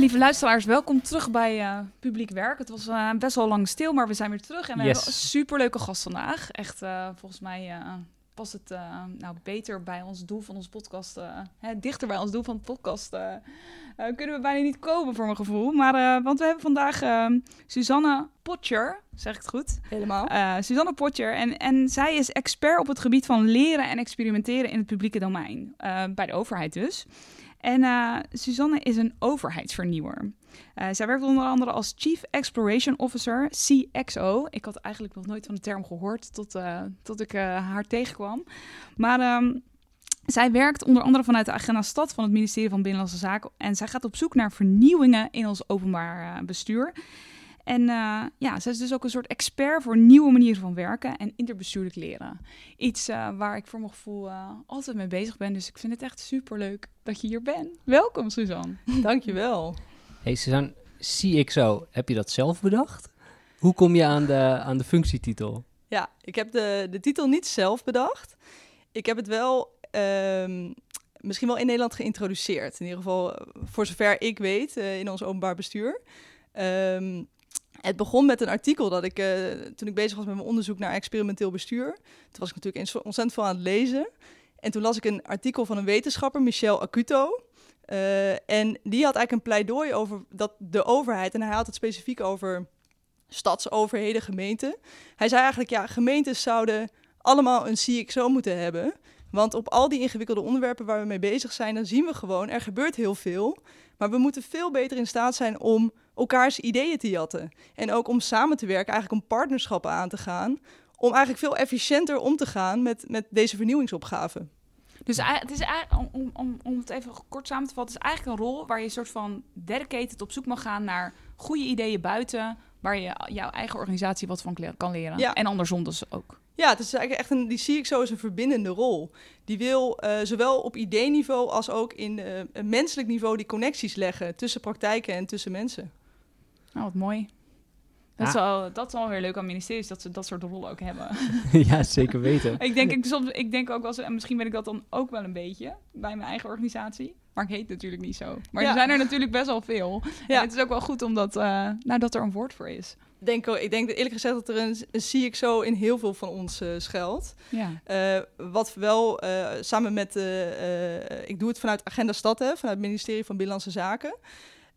Lieve luisteraars, welkom terug bij eh, Publiek Werk. Het was eh, best wel lang stil, maar we zijn weer terug. En we Yes. hebben een superleuke gast vandaag. Echt, eh, volgens mij past het nou, beter bij ons doel van ons podcast. hè, dichter bij ons doel van het podcast kunnen we bijna niet komen, voor mijn gevoel. Maar, want we hebben vandaag eh, Suzanne Potjer, zeg ik het goed? Helemaal. Suzanne Potjer. En, en zij is expert op het gebied van leren en experimenteren in het publieke domein. Bij de overheid dus. En eh, Suzanne is een overheidsvernieuwer. Eh, zij werkt onder andere als Chief Exploration Officer, CXO. Ik had eigenlijk nog nooit van de term gehoord tot, eh, tot ik haar tegenkwam. Maar ehm, zij werkt onder andere vanuit de agenda stad van het ministerie van Binnenlandse Zaken. En zij gaat op zoek naar vernieuwingen in ons openbaar bestuur. En eh, ja, zij is dus ook een soort expert voor nieuwe manieren van werken en interbestuurlijk leren. Iets eh, waar ik voor mijn gevoel eh, altijd mee bezig ben. Dus ik vind het echt super leuk dat je hier bent. Welkom, Suzanne. Dankjewel. Hey Suzanne, CXO, heb je dat zelf bedacht? Hoe kom je aan de, aan de functietitel? Ja, ik heb de, de titel niet zelf bedacht. Ik heb het wel ehm, misschien wel in Nederland geïntroduceerd. In ieder geval, voor zover ik weet, eh, in ons openbaar bestuur. Ehm, het begon met een artikel dat ik, eh, toen ik bezig was met mijn onderzoek naar experimenteel bestuur. Toen was ik natuurlijk ontzettend veel aan het lezen. En toen las ik een artikel van een wetenschapper, Michel Acuto. Eh, en die had eigenlijk een pleidooi over dat de overheid, en hij had het specifiek over stadsoverheden, gemeenten. Hij zei eigenlijk, ja, gemeentes zouden allemaal een CXO moeten hebben. Want op al die ingewikkelde onderwerpen waar we mee bezig zijn, dan zien we gewoon, er gebeurt heel veel. Maar we moeten veel beter in staat zijn om elkaars ideeën te jatten. En ook om samen te werken, eigenlijk om partnerschappen aan te gaan. Om eigenlijk veel efficiënter om te gaan met, met deze vernieuwingsopgave. Dus het is eigenlijk, om, om, om het even kort samen te vatten, het is eigenlijk een rol waar je een soort van dedicated op zoek mag gaan naar goede ideeën buiten, waar je jouw eigen organisatie wat van kan leren. Ja. En andersom dus ook. Ja, het is eigenlijk echt een, die CXO is een verbindende rol. Die wil eh, zowel op ideeniveau als ook in eh, menselijk niveau die connecties leggen tussen praktijken en tussen mensen. Nou, wat mooi. Dat, is wel, dat is wel weer leuk aan ministeries, dat ze dat soort rollen ook hebben. ja, zeker weten. ik, denk, ik, soms, ik denk ook wel eens, en misschien ben ik dat dan ook wel een beetje bij mijn eigen organisatie. Maar ik heet natuurlijk niet zo. Maar Ja. er zijn er natuurlijk best wel veel. Ja. En het is ook wel goed omdat, eh, nou, dat er een woord voor is. Denk, ik denk eerlijk gezegd dat er een, een CXO in heel veel van ons eh, schuilt. Ja. Eh, wat wel eh, samen met, ik doe het vanuit Agenda Stad, hè, vanuit het ministerie van Binnenlandse Zaken.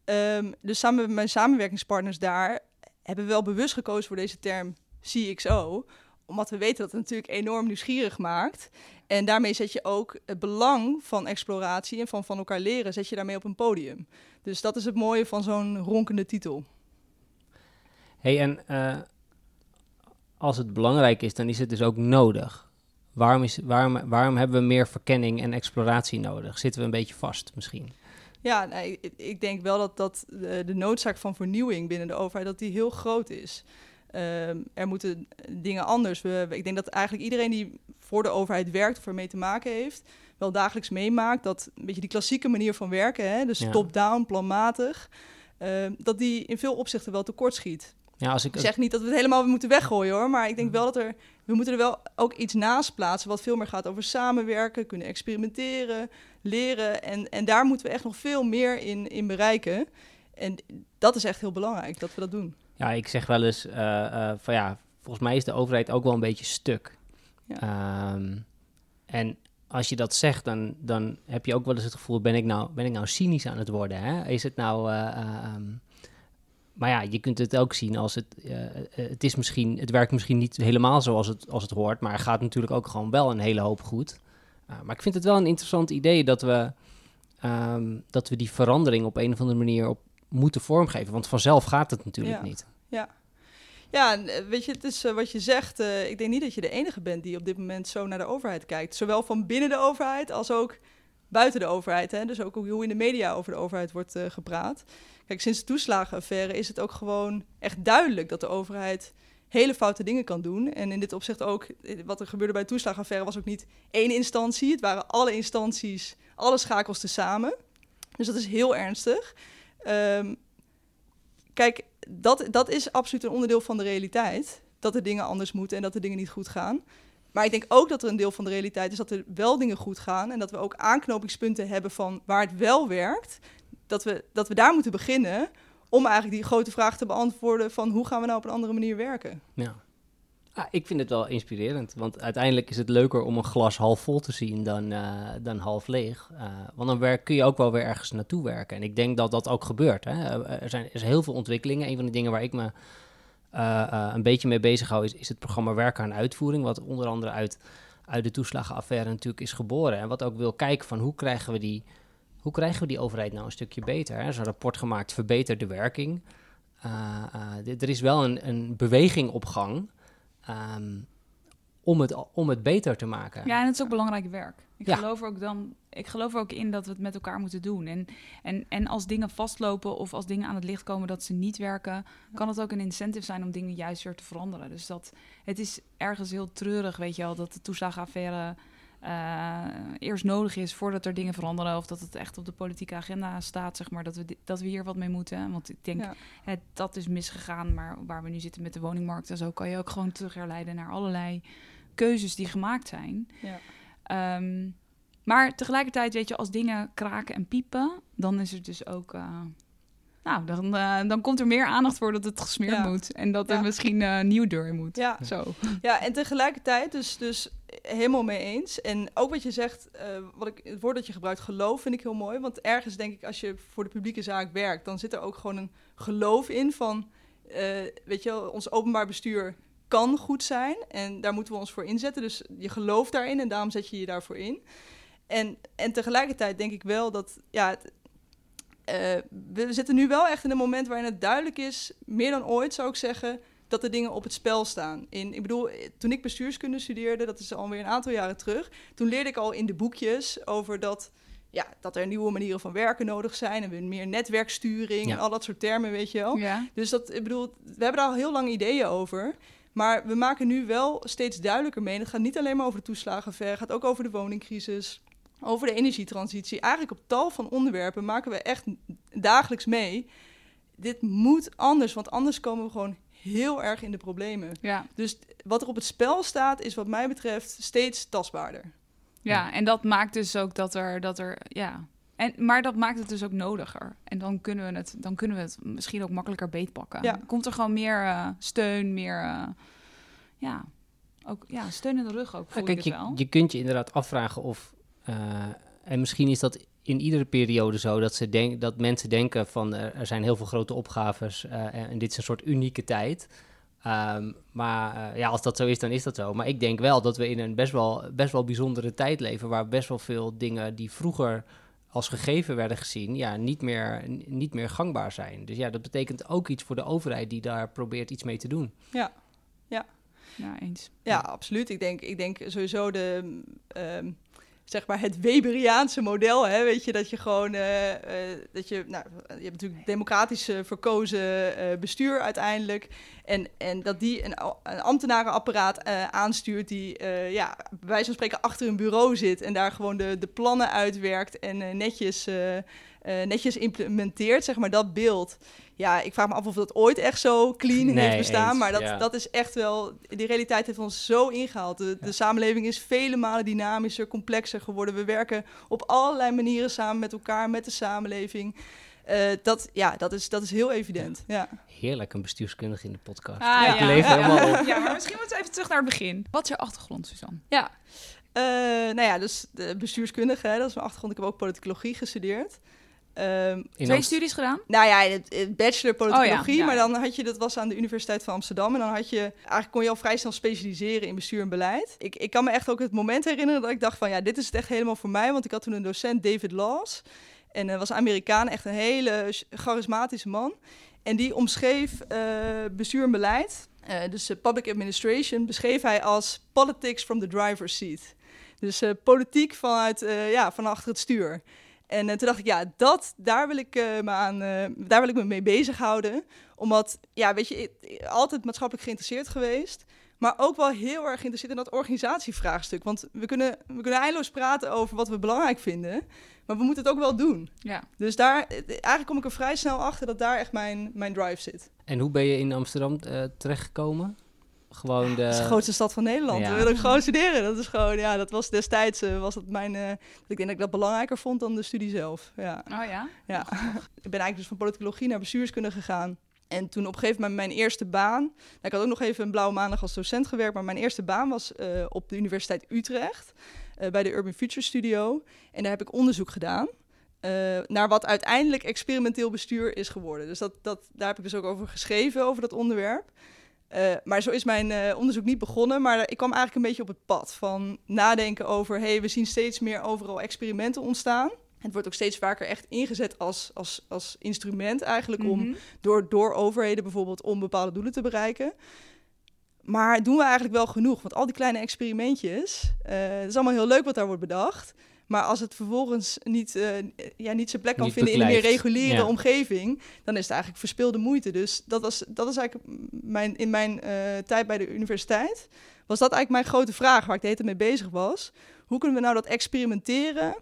Ehm, dus samen met mijn samenwerkingspartners daar hebben we wel bewust gekozen voor deze term CXO. Omdat we weten dat het natuurlijk enorm nieuwsgierig maakt. En daarmee zet je ook het belang van exploratie en van van elkaar leren, zet je daarmee op een podium. Dus dat is het mooie van zo'n ronkende titel. Hey, en eh, als het belangrijk is, dan is het dus ook nodig. Waarom, is, waarom, waarom hebben we meer verkenning en exploratie nodig? Zitten we een beetje vast misschien? Ja, nee, ik, denk wel dat, dat de, noodzaak van vernieuwing binnen de overheid dat die heel groot is. Ehm, er moeten dingen anders. We, ik denk dat eigenlijk iedereen die voor de overheid werkt of ermee te maken heeft, wel dagelijks meemaakt dat een beetje die klassieke manier van werken, hè, dus Ja. top-down, planmatig, ehm, dat die in veel opzichten wel tekortschiet. Ja, als ik, Ik zeg niet dat we het helemaal moeten weggooien hoor, maar ik denk wel dat er, we moeten er wel ook iets naast plaatsen wat veel meer gaat over samenwerken, kunnen experimenteren, leren. En, en daar moeten we echt nog veel meer in, in bereiken. En dat is echt heel belangrijk dat we dat doen. Ja, ik zeg wel eens eh, eh, van ja, volgens mij is de overheid ook wel een beetje stuk. Ja. Ehm, en als je dat zegt, dan, dan heb je ook wel eens het gevoel, ben ik nou, ben ik nou cynisch aan het worden? Hè? Is het nou... eh, eh, ehm, maar ja, je kunt het ook zien als het... het, is misschien, het werkt misschien niet helemaal zoals het, als het hoort, maar er gaat natuurlijk ook gewoon wel een hele hoop goed. Uh, maar ik vind het wel een interessant idee dat we, um, dat we die verandering op een of andere manier op, moeten vormgeven. Want vanzelf gaat het natuurlijk Ja. niet. Ja, en, eh, weet je, het is eh, wat je zegt. eh, ik denk niet dat je de enige bent die op dit moment zo naar de overheid kijkt. Zowel van binnen de overheid als ook buiten de overheid. Hè? Dus ook hoe in de media over de overheid wordt gepraat. Kijk, sinds de toeslagenaffaire is het ook gewoon echt duidelijk dat de overheid hele foute dingen kan doen. En in dit opzicht ook, wat er gebeurde bij de toeslagenaffaire was ook niet één instantie. Het waren alle instanties, alle schakels tezamen. Dus dat is heel ernstig. Ehm, kijk, dat, dat is absoluut een onderdeel van de realiteit. Dat er dingen anders moeten en dat er dingen niet goed gaan. Maar ik denk ook dat er een deel van de realiteit is dat er wel dingen goed gaan. En dat we ook aanknopingspunten hebben van waar het wel werkt. Dat we, dat we daar moeten beginnen om eigenlijk die grote vraag te beantwoorden van hoe gaan we nou op een andere manier werken. Ja. Ah, ik vind het wel inspirerend, want uiteindelijk is het leuker om een glas half vol te zien dan, eh, dan half leeg. Eh, want dan werk, kun je ook wel weer ergens naartoe werken. En ik denk dat dat ook gebeurt. Hè. Eh, Er, zijn, er heel veel ontwikkelingen. Een van de dingen waar ik me een beetje mee bezig hou, is, is het programma Werken aan Uitvoering. Wat onder andere uit, uit de toeslagenaffaire natuurlijk is geboren. En wat ook wil kijken van hoe krijgen we die, hoe krijgen we die overheid nou een stukje beter. Er is een rapport gemaakt, verbeter de werking. Eh, eh, er is wel een, een beweging op gang ehm, om, het, om het beter te maken. Ja, en het is ook belangrijk werk. Ik, Ja. geloof, ook dan, ik geloof er ook in dat we het met elkaar moeten doen. En, en, en als dingen vastlopen of als dingen aan het licht komen dat ze niet werken, kan het ook een incentive zijn om dingen juist weer te veranderen. Dus dat, het is ergens heel treurig, weet je wel, dat de toeslagenaffaire eh, eerst nodig is voordat er dingen veranderen. Of dat het echt op de politieke agenda staat, zeg maar, dat we, dat we hier wat mee moeten. Want ik denk, Ja. het, dat is misgegaan. Maar waar we nu zitten met de woningmarkt en zo, kan je ook gewoon terug herleiden naar allerlei keuzes die gemaakt zijn. Ja. Ehm, maar tegelijkertijd, weet je, als dingen kraken en piepen, dan is er dus ook. eh, nou, dan, eh, dan komt er meer aandacht voor dat het gesmeerd Ja. moet. En dat er Ja. misschien een nieuw deur moet. Ja. Zo. Ja, en tegelijkertijd dus, dus helemaal mee eens. En ook wat je zegt, eh, wat ik, het woord dat je gebruikt, geloof, vind ik heel mooi. Want ergens denk ik, als je voor de publieke zaak werkt, dan zit er ook gewoon een geloof in van, eh, weet je wel, ons openbaar bestuur kan goed zijn. En daar moeten we ons voor inzetten. Dus je gelooft daarin en daarom zet je je daarvoor in. En, en tegelijkertijd denk ik wel dat, ja, eh, we zitten nu wel echt in een moment waarin het duidelijk is, meer dan ooit zou ik zeggen, dat er dingen op het spel staan. In, ik bedoel, toen ik bestuurskunde studeerde, dat is alweer een aantal jaren terug, toen leerde ik al in de boekjes over dat, ja, dat er nieuwe manieren van werken nodig zijn en weer meer netwerksturing Ja. en al dat soort termen, weet je wel. Ja. Dus dat, ik bedoel, we hebben daar al heel lang ideeën over. Maar we maken nu wel steeds duidelijker mee. En het gaat niet alleen maar over de toeslagenaffaire. Het gaat ook over de woningcrisis. Over de energietransitie. Eigenlijk op tal van onderwerpen maken we echt dagelijks mee. Dit moet anders, want anders komen we gewoon heel erg in de problemen. Ja. Dus wat er op het spel staat, is wat mij betreft steeds tastbaarder. ja, en dat maakt dus ook dat er, dat er ja. En, maar dat maakt het dus ook nodiger. En dan kunnen we het, dan kunnen we het misschien ook makkelijker beetpakken. Ja. Komt er gewoon meer eh, steun, meer, eh, ja, ook ja, steun in de rug ook, Ja, voel kijk, ik je, je kunt je inderdaad afvragen of. eh, en misschien is dat in iedere periode zo dat, ze denk, dat mensen denken van er, er zijn heel veel grote opgaves eh, en, en dit is een soort unieke tijd. Ehm, maar eh, ja, als dat zo is, dan is dat zo. Maar ik denk wel dat we in een best wel, best wel bijzondere tijd leven waar best wel veel dingen die vroeger als gegeven werden gezien, ja, niet meer, niet meer gangbaar zijn. Dus ja, dat betekent ook iets voor de overheid die daar probeert iets mee te doen. Ja, eens. Ja, absoluut. Ik denk, ik denk sowieso de, ehm, zeg maar het Weberiaanse model, hè, weet je, dat je gewoon, eh, eh, dat je, nou, je hebt natuurlijk democratisch eh, verkozen bestuur uiteindelijk, en, en dat die een, ambtenarenapparaat aanstuurt die, ja, bij wijze van spreken achter een bureau zit en daar gewoon de, de plannen uitwerkt en netjes, eh, netjes implementeert, zeg maar, dat beeld. Ja, ik vraag me af of dat ooit echt zo clean Nee, heeft bestaan, eens, maar dat, ja. dat is echt wel, die realiteit heeft ons zo ingehaald. De, de samenleving is vele malen dynamischer, complexer geworden. We werken op allerlei manieren samen met elkaar, met de samenleving. Eh, dat, ja, dat is, dat is heel evident. Ja. Heerlijk, een bestuurskundige in de podcast. Ah, ik ja. leef Ja. helemaal op. Ja, maar misschien moeten we even terug naar het begin. Wat is je achtergrond, Suzanne? Ja, Eh, nou ja, dus de bestuurskundige, hè, dat is mijn achtergrond. Ik heb ook politicologie gestudeerd. Ehm, In Twee Amst- studies gedaan? nou ja, het, het bachelor politicologie, Oh ja, ja, maar dan had je, dat was aan de Universiteit van Amsterdam. En dan had je, eigenlijk kon je al vrij snel specialiseren in bestuur en beleid. Ik, ik kan me echt ook het moment herinneren dat ik dacht van, ja, dit is het echt helemaal voor mij. Want ik had toen een docent, David Laws. En uh, was een Amerikaan, echt een hele charismatische man. En die omschreef uh, bestuur en beleid, uh, dus public administration, beschreef hij als politics from the driver's seat. Dus politiek vanuit, ja, van achter het stuur. En toen dacht ik, ja, dat, daar, wil ik, me aan, daar wil ik me mee bezighouden. Omdat, ja, weet je, altijd maatschappelijk geïnteresseerd geweest. Maar ook wel heel erg geïnteresseerd in dat organisatievraagstuk. Want we kunnen, we kunnen eindeloos praten over wat we belangrijk vinden. Maar we moeten het ook wel doen. Ja. Dus daar, eigenlijk kom ik er vrij snel achter dat daar echt mijn, mijn drive zit. En hoe ben je in Amsterdam uh, terechtgekomen? Gewoon de... Dat is de grootste stad van Nederland. Ja. We willen gewoon studeren. Dat is gewoon, ja, dat was destijds, uh, was dat mijn, uh, ik denk dat ik dat belangrijker vond dan de studie zelf. Ja. Oh ja? Ja. ik ben eigenlijk dus van politicologie naar bestuurskunde gegaan. En toen op een gegeven moment mijn eerste baan. Nou, ik had ook nog even een blauwe maandag als docent gewerkt. Maar mijn eerste baan was uh, op de Universiteit Utrecht. Uh, bij de Urban Future Studio. En daar heb ik onderzoek gedaan. Uh, naar wat uiteindelijk experimenteel bestuur is geworden. Dus dat, dat, daar heb ik dus ook over geschreven, over dat onderwerp. Maar zo is mijn onderzoek niet begonnen. Maar ik kwam eigenlijk een beetje op het pad van nadenken over... hey, we zien steeds meer overal experimenten ontstaan. Het wordt ook steeds vaker echt ingezet als, als, als instrument eigenlijk om Mhm. door, door overheden bijvoorbeeld om bepaalde doelen te bereiken. Maar doen we eigenlijk wel genoeg? Want al die kleine experimentjes, eh het is allemaal heel leuk wat daar wordt bedacht. Maar als het vervolgens niet, eh, ja, niet zijn plek kan Niet vinden in een meer reguliere Ja. omgeving, dan is het eigenlijk verspilde moeite. Dus dat, was, dat is eigenlijk mijn, in mijn eh, tijd bij de universiteit, was dat eigenlijk mijn grote vraag waar ik de hele tijd mee bezig was. Hoe kunnen we nou dat experimenteren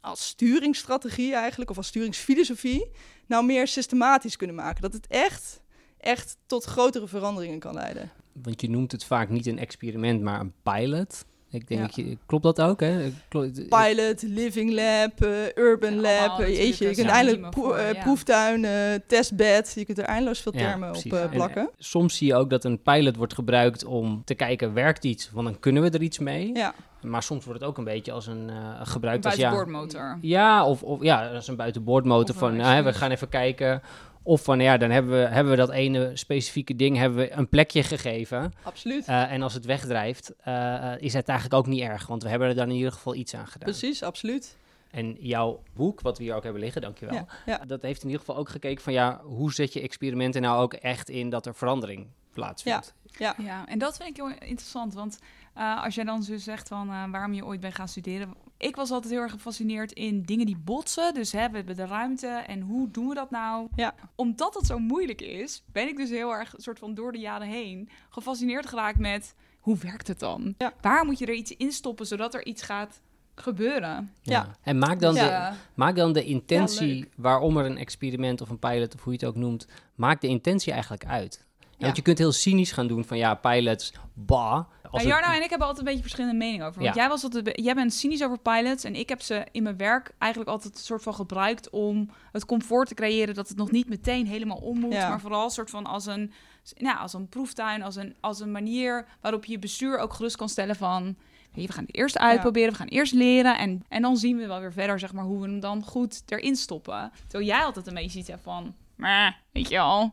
als sturingsstrategie eigenlijk, of als sturingsfilosofie, nou meer systematisch kunnen maken? Dat het echt, echt tot grotere veranderingen kan leiden. Want je noemt het vaak niet een experiment, maar een pilot. Ik denk, Ja. dat je, klopt dat ook? Hè? Klopt- Pilot, Living Lab, eh, Urban Ja, Lab, jeetje, je kunt een eindelijk voor, eh, ja. proeftuin, eh, testbed, je kunt er eindeloos veel termen op En, plakken. soms zie je ook dat een pilot wordt gebruikt om te kijken, werkt iets? Want dan kunnen we er iets mee. Ja, Maar soms wordt het ook een beetje als een eh gebruikt Een als ja, buitenboordmotor. ja, of, of ja, als een buitenboordmotor Of van nou, we gaan even kijken. Of van ja, dan hebben we, hebben we dat ene specifieke ding hebben we een plekje gegeven. absoluut. Eh, en als het wegdrijft, eh, eh, is het eigenlijk ook niet erg. Want we hebben er dan in ieder geval iets aan gedaan. Precies, absoluut. En jouw boek, wat we hier ook hebben liggen, dankjewel. Ja, ja. Dat heeft in ieder geval ook gekeken van ja, hoe zet je experimenten nou ook echt in dat er verandering plaatsvindt. Ja, Ja, en dat vind ik heel interessant. Want eh, als jij dan zo zegt van eh, waarom je ooit bent gaan studeren. Ik was altijd heel erg gefascineerd in dingen die botsen. Dus hè, we hebben de ruimte en hoe doen we dat nou? Ja. Omdat het zo moeilijk is, ben ik dus heel erg soort van door de jaren heen gefascineerd geraakt met hoe werkt het dan? Ja. Waar moet je er iets in stoppen zodat er iets gaat gebeuren? Ja. En maak dan, de, maak dan de intentie waarom er een experiment of een pilot of hoe je het ook noemt, maak de intentie eigenlijk uit. Ja. Want je kunt heel cynisch gaan doen van ja, pilots, bah. Als Nou, het- en ik hebben altijd een beetje verschillende meningen over. Want Ja. jij, was altijd, jij bent cynisch over pilots. En ik heb ze in mijn werk eigenlijk altijd een soort van gebruikt om het comfort te creëren dat het nog niet meteen helemaal om moet. Ja. Maar vooral een soort van als een, nou, als een proeftuin, als een, als een manier waarop je je bestuur ook gerust kan stellen van. We gaan het eerst uitproberen, we gaan eerst leren. En, en dan zien we wel weer verder, zeg maar, hoe we hem dan goed erin stoppen. Terwijl jij altijd een beetje iets hebt van. "Meh, weet je al.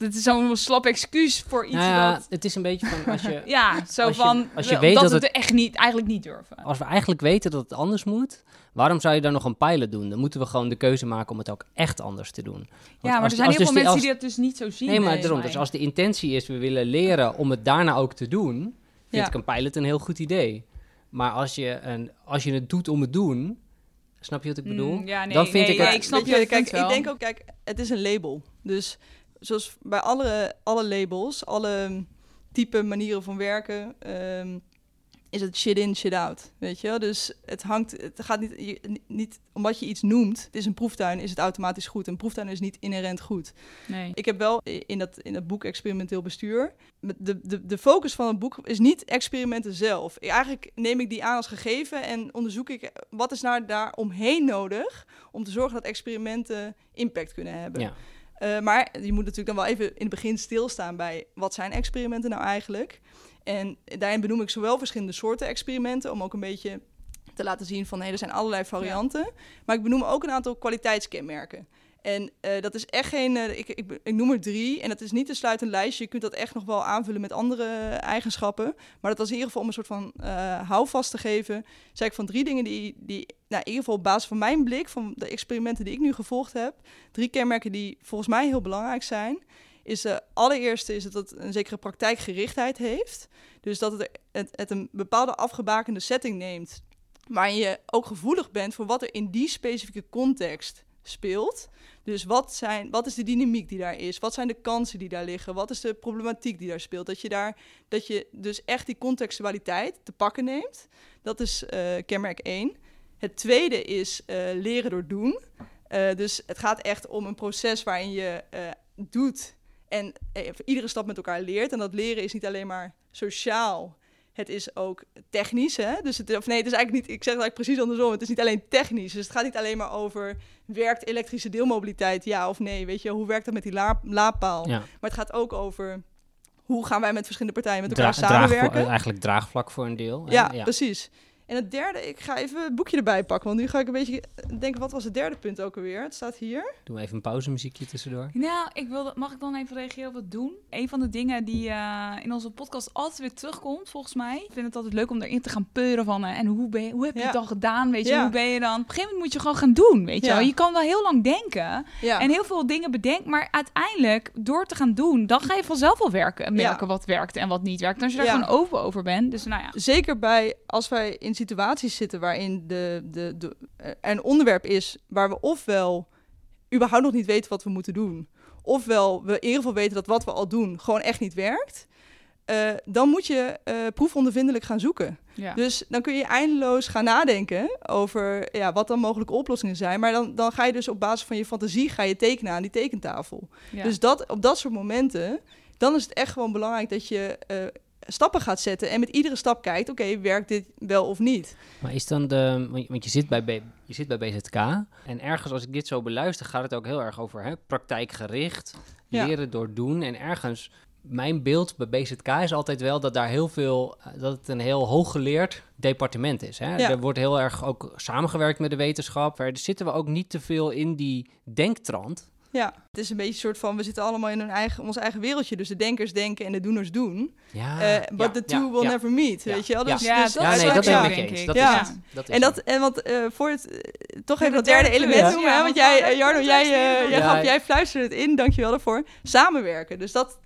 Dit is zo'n slap excuus voor iets Nou ja, dat het is een beetje van als je, ja, zo Als je- van als je we- weet dat, dat we het- het echt niet, eigenlijk niet durven. als we eigenlijk weten dat het anders moet, waarom zou je dan nog een pilot doen? Dan moeten we gewoon de keuze maken om het ook echt anders te doen. Want ja, maar als- er zijn heel dus veel mensen als- die dat dus niet zo zien. Nee, maar daarom. Dus als de intentie is, we willen leren om het daarna ook te doen, vind Ja. ik een pilot een heel goed idee. Maar als je, een, als je het doet om het doen, snap je wat ik bedoel? Mm, ja, nee, dan vind nee, ik ja, het- ik snap Weet je, kijk, ik denk ook, kijk, het is een label. Dus zoals bij alle, alle labels, alle type manieren van werken, ehm, is het shit in, shit out. Weet je wel? Dus het hangt, het gaat niet, je- niet, omdat je iets noemt, het is een proeftuin, is het automatisch goed. Een proeftuin is niet inherent goed. Nee. Ik heb wel in dat, in dat boek Experimenteel Bestuur. met De, de, de focus van het boek is niet experimenten zelf. Eigenlijk neem ik die aan als gegeven en onderzoek ik wat is nou daar omheen nodig om te zorgen dat experimenten impact kunnen hebben. Ja. Eh, maar je moet natuurlijk dan wel even in het begin stilstaan bij wat zijn experimenten nou eigenlijk. En daarin benoem ik zowel verschillende soorten experimenten om ook een beetje te laten zien van hé, er zijn allerlei varianten. Maar ik benoem ook een aantal kwaliteitskenmerken. En uh, dat is echt geen, uh, ik, ik, ik, noem er drie. En dat is niet een sluitend lijstje. Je kunt dat echt nog wel aanvullen met andere eigenschappen. Maar dat was in ieder geval om een soort van uh, houvast te geven. Zei ik van drie dingen die, die nou, in ieder geval op basis van mijn blik, van de experimenten die ik nu gevolgd heb, drie kenmerken die volgens mij heel belangrijk zijn. Is de allereerste is dat het een zekere praktijkgerichtheid heeft. Dus dat het, het, het een bepaalde afgebakende setting neemt. Waarin je ook gevoelig bent voor wat er in die specifieke context speelt. Dus wat, zijn, wat is de dynamiek die daar is? Wat zijn de kansen die daar liggen? Wat is de problematiek die daar speelt? Dat je, daar, dat je dus echt die contextualiteit te pakken neemt. Dat is uh, kenmerk 1. Het tweede is uh, leren door doen. Uh, dus het gaat echt om een proces waarin je doet en iedere stap met elkaar leert. En dat leren is niet alleen maar sociaal het is ook technisch. Hè? Dus het, of nee, het is eigenlijk niet, ik zeg het eigenlijk precies andersom. Het is niet alleen technisch. Dus het gaat niet alleen maar over werkt elektrische deelmobiliteit, ja of nee. Weet je, hoe werkt dat met die la laadpaal? Maar het gaat ook over hoe gaan wij met verschillende partijen met elkaar samenwerken. eigenlijk draagvlak voor een deel. Ja, ja, precies. En het derde, ik ga even het boekje erbij pakken, want nu ga ik een beetje denken, wat was het derde punt ook alweer? Het staat hier. Doe even een pauzemuziekje tussendoor. Nou, ik wilde, mag ik dan even reageren op het doen? Een van de dingen die uh, in onze podcast altijd weer terugkomt, volgens mij. Ik vind het altijd leuk om erin te gaan peuren van, uh, en hoe, ben je, hoe heb je het dan gedaan? Weet je, hoe ben je dan? Op een gegeven moment moet je gewoon gaan doen, weet je wel. Je kan wel heel lang denken en heel veel dingen bedenken, maar uiteindelijk, door te gaan doen, dan ga je vanzelf wel werken, merken wat werkt en wat niet werkt. En als je daar gewoon open over bent, dus nou ja. Zeker bij, als wij in situaties zitten waarin de, de, de, er een onderwerp is waar we ofwel überhaupt nog niet weten wat we moeten doen, ofwel we in ieder geval weten dat wat we al doen gewoon echt niet werkt, uh, dan moet je uh, proefondervindelijk gaan zoeken. Ja. Dus dan kun je eindeloos gaan nadenken over ja, wat dan mogelijke oplossingen zijn. Maar dan, dan ga je dus op basis van je fantasie ga je tekenen aan die tekentafel. Ja. Dus dat, op dat soort momenten, dan is het echt gewoon belangrijk dat je uh, stappen gaat zetten en met iedere stap kijkt, oké, werkt dit wel of niet? Maar is dan de, want je zit bij, B, je zit bij BZK en ergens als ik dit zo beluister, gaat het ook heel erg over hè, praktijkgericht, leren door doen en ergens mijn beeld bij BZK is altijd wel dat daar heel veel, dat het een heel hooggeleerd departement is. Hè? Er wordt heel erg ook samengewerkt met de wetenschap. Er zitten we ook niet te veel in die denktrand. Ja, het is een beetje een soort van, we zitten allemaal in een eigen, ons eigen wereldje. Dus de denkers denken en de doeners doen. Ja, uh, but the two will never meet, weet je wel? Dus, ja, dus, ja, nee, dat ben ik eens. Dat ja. Is, dat is en dat, en wat uh, voor het, uh, toch even dat derde element noemen, hè? Want jij, Jarno, jij, jij, gaf, jij fluisterde het in, dankjewel daarvoor. Samenwerken, dus dat,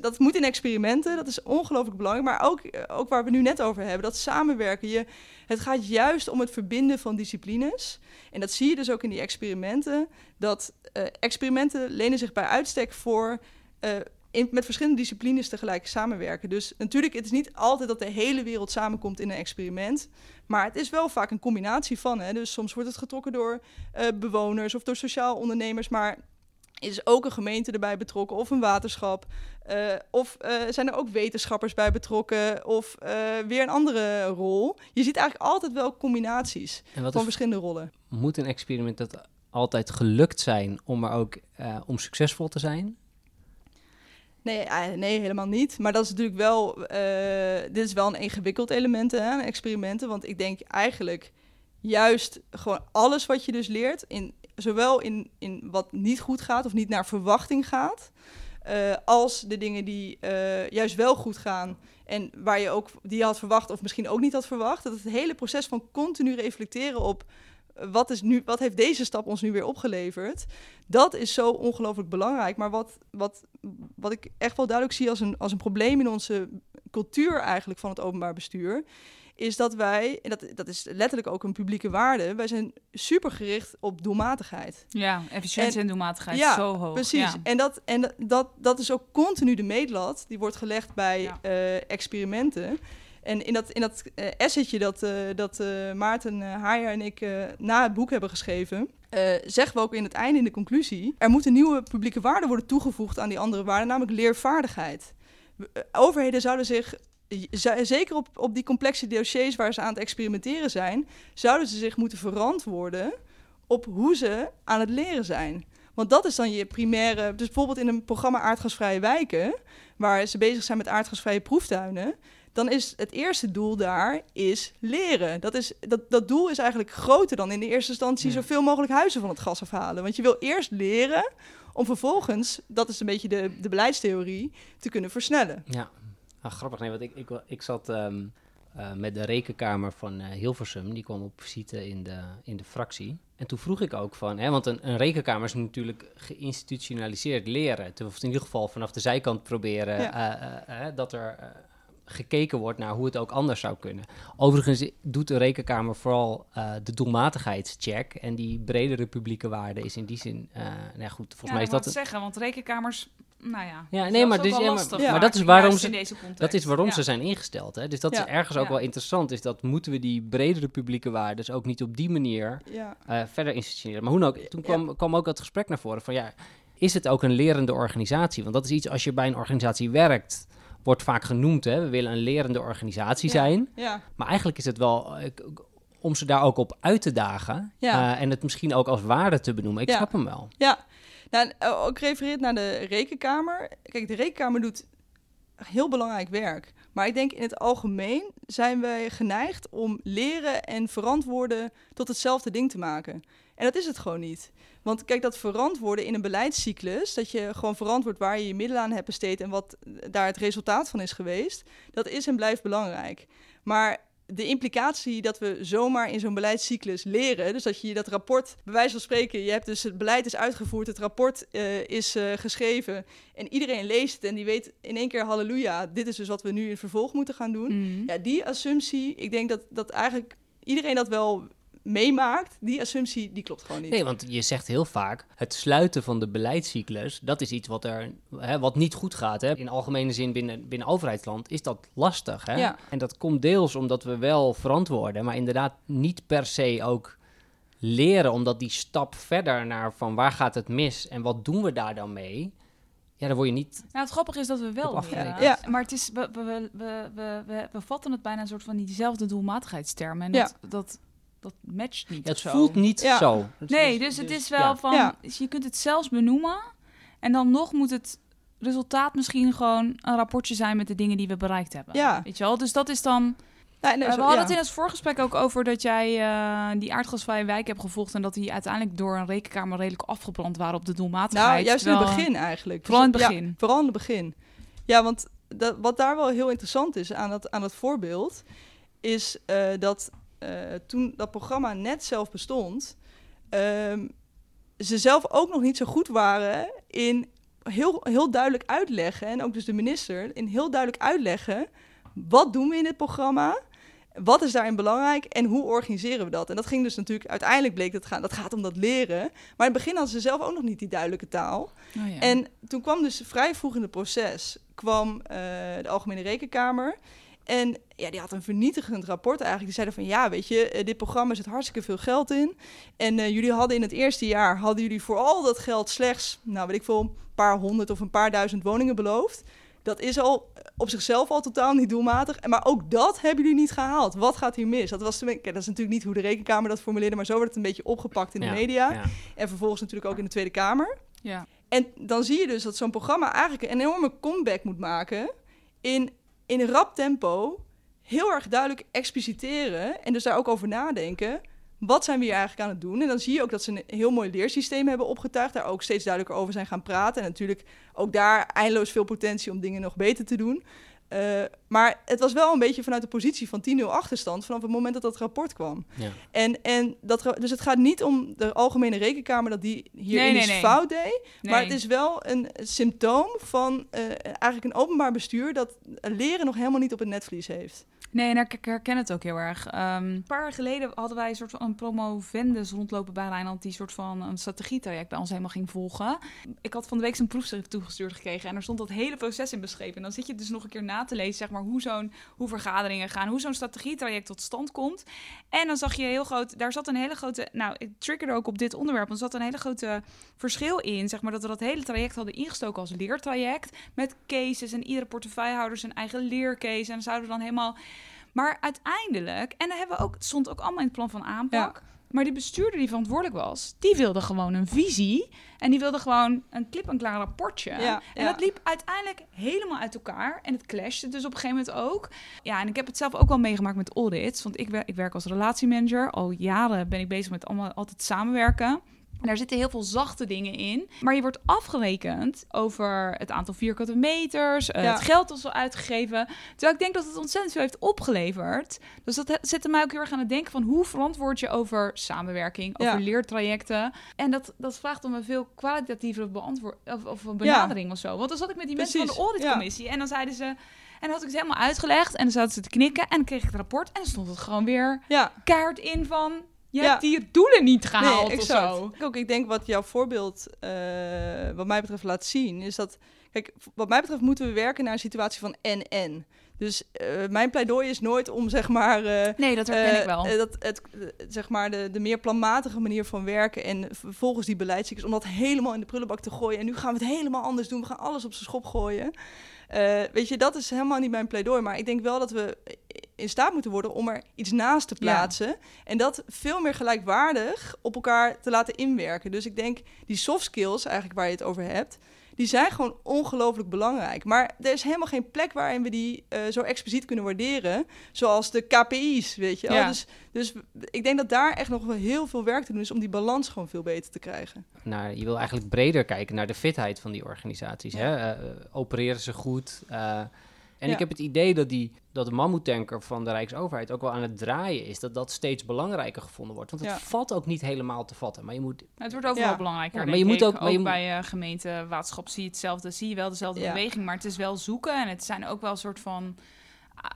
dat, moet in experimenten, dat is ongelooflijk belangrijk. Maar ook, ook waar we nu net over hebben, dat samenwerken. Je, het gaat juist om het verbinden van disciplines. En dat zie je dus ook in die experimenten. Dat uh, experimenten lenen zich bij uitstek voor in, met verschillende disciplines tegelijk samenwerken. Dus natuurlijk, het is niet altijd dat de hele wereld samenkomt in een experiment. Maar het is wel vaak een combinatie van. Hè? Dus soms wordt het getrokken door bewoners of door sociaal ondernemers. Maar is ook een gemeente erbij betrokken of een waterschap. Uh, of uh, zijn er ook wetenschappers bij betrokken of uh, weer een andere rol. Je ziet eigenlijk altijd wel combinaties van verschillende rollen. Moet een experiment dat altijd gelukt zijn om er ook om succesvol te zijn? Nee, nee, helemaal niet. Maar dat is natuurlijk wel, dit is wel een ingewikkeld element, hè, experimenten. Want ik denk eigenlijk juist gewoon alles wat je dus leert in zowel in, in wat niet goed gaat of niet naar verwachting gaat, uh, als de dingen die uh, juist wel goed gaan en waar je ook die je had verwacht of misschien ook niet had verwacht. Dat het hele proces van continu reflecteren op uh, wat, is nu, wat heeft deze stap ons nu weer opgeleverd, dat is zo ongelooflijk belangrijk. Maar wat, wat, wat ik echt wel duidelijk zie als een, als een probleem in onze cultuur eigenlijk van het openbaar bestuur, is dat wij, en dat, dat is letterlijk ook een publieke waarde, wij zijn super gericht op doelmatigheid. Ja, efficiëntie en, doelmatigheid ja, zo hoog. Precies. Ja. En, dat, en dat, dat is ook continu de meetlat, die wordt gelegd bij ja. uh, experimenten. En in dat, in dat uh, essaytje dat, uh, dat Maarten Haaier en ik na het boek hebben geschreven, zeggen we ook in het einde in de conclusie, er moeten nieuwe publieke waarden worden toegevoegd aan die andere waarden, namelijk leervaardigheid. Overheden zouden zich zeker op, op die complexe dossiers waar ze aan het experimenteren zijn, zouden ze zich moeten verantwoorden op hoe ze aan het leren zijn. Want dat is dan je primaire. Dus bijvoorbeeld in een programma Aardgasvrije Wijken, waar ze bezig zijn met aardgasvrije proeftuinen. dan is het eerste doel daar is leren. Dat, is, dat, dat doel is eigenlijk groter dan in de eerste instantie Ja. zoveel mogelijk huizen van het gas afhalen. Want je wil eerst leren om vervolgens, dat is een beetje de, de beleidstheorie, te kunnen versnellen. Ja, ah, grappig. Nee, want ik, ik, ik zat ehm, eh, met de rekenkamer van eh, Hilversum. Die kwam op visite in de, in de fractie. En toen vroeg ik ook van, hè, want een, een rekenkamer is natuurlijk geïnstitutionaliseerd leren. Of in ieder geval vanaf de zijkant proberen Ja. eh, dat er gekeken wordt naar hoe het ook anders zou kunnen. Overigens doet de rekenkamer vooral eh, de doelmatigheidscheck. En die bredere publieke waarde is in die zin, eh nou ja, goed, volgens ja, mij is ik dat... het zeggen, want rekenkamers, nou ja. Ja, dat nee, maar wel ja, maar- dat is waarom ze-. Dat is waarom ze zijn ingesteld. Hè? Dus dat is ergens ook wel interessant. Is dat moeten we die bredere publieke waarden ook niet op die manier eh, verder institutioneren. Maar hoe dan ook, toen kwam, kwam ook het gesprek naar voren van ja, is het ook een lerende organisatie? Want dat is iets als je bij een organisatie werkt, wordt vaak genoemd. Hè? We willen een lerende organisatie Ja. zijn. ja, Maar eigenlijk is het wel om ze daar ook op uit te dagen. Ja. eh, en het misschien ook als waarde te benoemen. Ik snap hem wel. ja. Nou, eh, ook refereert naar de rekenkamer. Kijk, de rekenkamer doet heel belangrijk werk. Maar ik denk in het algemeen zijn wij geneigd om leren en verantwoorden tot hetzelfde ding te maken. En dat is het gewoon niet. Want kijk, dat verantwoorden in een beleidscyclus, dat je gewoon verantwoord waar je je middelen aan hebt besteed en wat daar het resultaat van is geweest, dat is en blijft belangrijk. Maar de implicatie dat we zomaar in zo'n beleidscyclus leren, dus dat je dat rapport, bij wijze van spreken, je hebt dus het beleid is uitgevoerd, het rapport eh, is eh, geschreven en iedereen leest het en die weet in één keer halleluja, dit is dus wat we nu in vervolg moeten gaan doen. Mhm. Ja, die assumptie, ik denk dat, dat eigenlijk iedereen dat wel meemaakt, die assumptie, die klopt gewoon niet. Nee, want je zegt heel vaak, het sluiten van de beleidscyclus, dat is iets wat, er, hè, wat niet goed gaat. Hè. In algemene zin binnen, binnen overheidsland is dat lastig. Hè? Ja. En dat komt deels omdat we wel verantwoorden, maar inderdaad niet per se ook leren, omdat die stap verder naar van waar gaat het mis en wat doen we daar dan mee, ja, dan word je niet... Nou, het grappige is dat we wel leren. Ja. Maar het is, we, we, we, we, we, vatten het bijna een soort van diezelfde doelmatigheidstermen. En Ja. dat, dat, matcht niet Ja, het voelt niet Ja. zo. Nee, dus het is wel ja. van... Ja. dus je kunt het zelfs benoemen. En dan nog moet het resultaat misschien gewoon een rapportje zijn met de dingen die we bereikt hebben. Ja. Weet je wel? Dus dat is dan... Nee, nee, zo- we hadden ja. het in het voorgesprek ook over dat jij eh, die aardgasvrije wijk hebt gevolgd... en dat die uiteindelijk door een rekenkamer redelijk afgebrand waren op de doelmatigheid. Nou, juist in het begin eigenlijk. Vooral in het ja, begin. vooral in het begin. Ja, want dat, wat daar wel heel interessant is aan dat, aan dat voorbeeld, is eh, dat toen dat programma net zelf bestond, ehm, ze zelf ook nog niet zo goed waren in heel, heel duidelijk uitleggen, en ook dus de minister, in heel duidelijk uitleggen, wat doen we in dit programma? Wat is daarin belangrijk en hoe organiseren we dat? En dat ging dus natuurlijk, uiteindelijk bleek dat, gaan, dat gaat om dat leren. Maar in het begin hadden ze zelf ook nog niet die duidelijke taal. Oh ja. En toen kwam dus vrij vroeg in het proces kwam eh, de Algemene Rekenkamer. En ja, die had een vernietigend rapport eigenlijk. Die zeiden van ja, weet je, eh, dit programma zit hartstikke veel geld in. En eh, jullie hadden in het eerste jaar, hadden jullie voor al dat geld slechts, nou weet ik veel, een paar honderd of een paar duizend woningen beloofd. Dat is al op zichzelf al totaal niet doelmatig. En Maar ook dat hebben jullie niet gehaald. Wat gaat hier mis? Dat, was dat is natuurlijk niet hoe de rekenkamer dat formuleerde, maar zo werd het een beetje opgepakt in de Ja, media. ja. En vervolgens natuurlijk ook in de Tweede Kamer. ja. En dan zie je dus dat zo'n programma eigenlijk een enorme comeback moet maken. In, in rap tempo. Heel erg duidelijk expliciteren. En dus daar ook over nadenken. Wat zijn we hier eigenlijk aan het doen? En dan zie je ook dat ze een heel mooi leersysteem hebben opgetuigd. Daar ook steeds duidelijker over zijn gaan praten. En natuurlijk ook daar eindeloos veel potentie om dingen nog beter te doen. Eh, maar het was wel een beetje vanuit de positie van 10-0 achterstand. vanaf het moment dat dat rapport kwam. Ja. En, en dat, dus het gaat niet om de Algemene Rekenkamer dat die hier Nee, nee, iets nee. fout deed. Maar het is wel een symptoom van eh, eigenlijk een openbaar bestuur dat leren nog helemaal niet op het netvlies heeft. Nee, en ik herken het ook heel erg. Ehm, een paar jaar geleden hadden wij een soort van een promovendus rondlopen bij Rijnland... die soort van een strategietraject bij ons helemaal ging volgen. Ik had van de week zijn proefschrift toegestuurd gekregen... en er stond dat hele proces in beschreven. En dan zit je dus nog een keer na te lezen, zeg maar, hoe, zo'n, hoe vergaderingen gaan... hoe zo'n strategietraject tot stand komt. En dan zag je heel groot... Daar zat een hele grote... Nou, ik triggerde ook op dit onderwerp... want er zat een hele grote verschil in... zeg maar, dat we dat hele traject hadden ingestoken als leertraject... met cases en iedere portefeuillehouder zijn eigen leercase... en zouden we dan helemaal... Maar uiteindelijk, en dan hebben we ook, stond ook allemaal in het plan van aanpak. Maar die bestuurder die verantwoordelijk was, die wilde gewoon een visie. En die wilde gewoon een klip-en-klaar rapportje. Ja, en ja. dat liep uiteindelijk helemaal uit elkaar. En het clashte dus op een gegeven moment ook. Ja, en ik heb het zelf ook wel meegemaakt met audits. Want ik, wer- ik werk als relatiemanager. Al jaren ben ik bezig met allemaal altijd samenwerken. En daar zitten heel veel zachte dingen in. Maar je wordt afgerekend over het aantal vierkante meters, eh, Ja. het geld dat is al uitgegeven. Terwijl ik denk dat het ontzettend veel heeft opgeleverd. Dus dat zette mij ook heel erg aan het denken van hoe verantwoord je over samenwerking, over Ja. leertrajecten. En dat, dat vraagt om een veel kwalitatievere beantwoord of, of een benadering of zo. Want dan zat ik met die mensen van de auditcommissie en dan zeiden ze... En dan had ik het helemaal uitgelegd en dan zaten ze te knikken en dan kreeg ik het rapport en dan stond het gewoon weer kaart in van... Je Ja. hebt die doelen niet gehaald nee, of zo. Ik Ook, ik denk wat jouw voorbeeld, eh, wat mij betreft, laat zien, is dat, kijk, wat mij betreft moeten we werken naar een situatie van en-en. Dus eh, mijn pleidooi is nooit om, zeg maar, eh, Nee, dat herken ik wel. dat het, zeg maar de, de meer planmatige manier van werken en vervolgens die beleidscyclus, om dat helemaal in de prullenbak te gooien. En nu gaan we het helemaal anders doen. We gaan alles op zijn schop gooien. Eh, weet je, dat is helemaal niet mijn pleidooi. Maar ik denk wel dat we in staat moeten worden om er iets naast te Ja. plaatsen. En dat veel meer gelijkwaardig op elkaar te laten inwerken. Dus ik denk, die soft skills, eigenlijk waar je het over hebt, die zijn gewoon ongelooflijk belangrijk. Maar er is helemaal geen plek waarin we die eh, zo expliciet kunnen waarderen. Zoals de KPI's, weet je wel. Ja. Dus, dus ik denk dat daar echt nog wel heel veel werk te doen is om die balans gewoon veel beter te krijgen. naar, je wil eigenlijk breder kijken naar de fitheid van die organisaties. Hè? Eh, eh, opereren ze goed? Eh, en Ja. ik heb het idee dat, die, dat de mammoetanker van de Rijksoverheid ook wel aan het draaien is. Dat dat steeds belangrijker gevonden wordt. Want het Ja. valt ook niet helemaal te vatten. Maar je moet Het wordt overal Ja. belangrijker. Ja, maar je moet ook- maar je bij uh, gemeente, waterschap zie je hetzelfde. Zie je wel dezelfde Ja. beweging, maar het is wel zoeken. En het zijn ook wel een soort van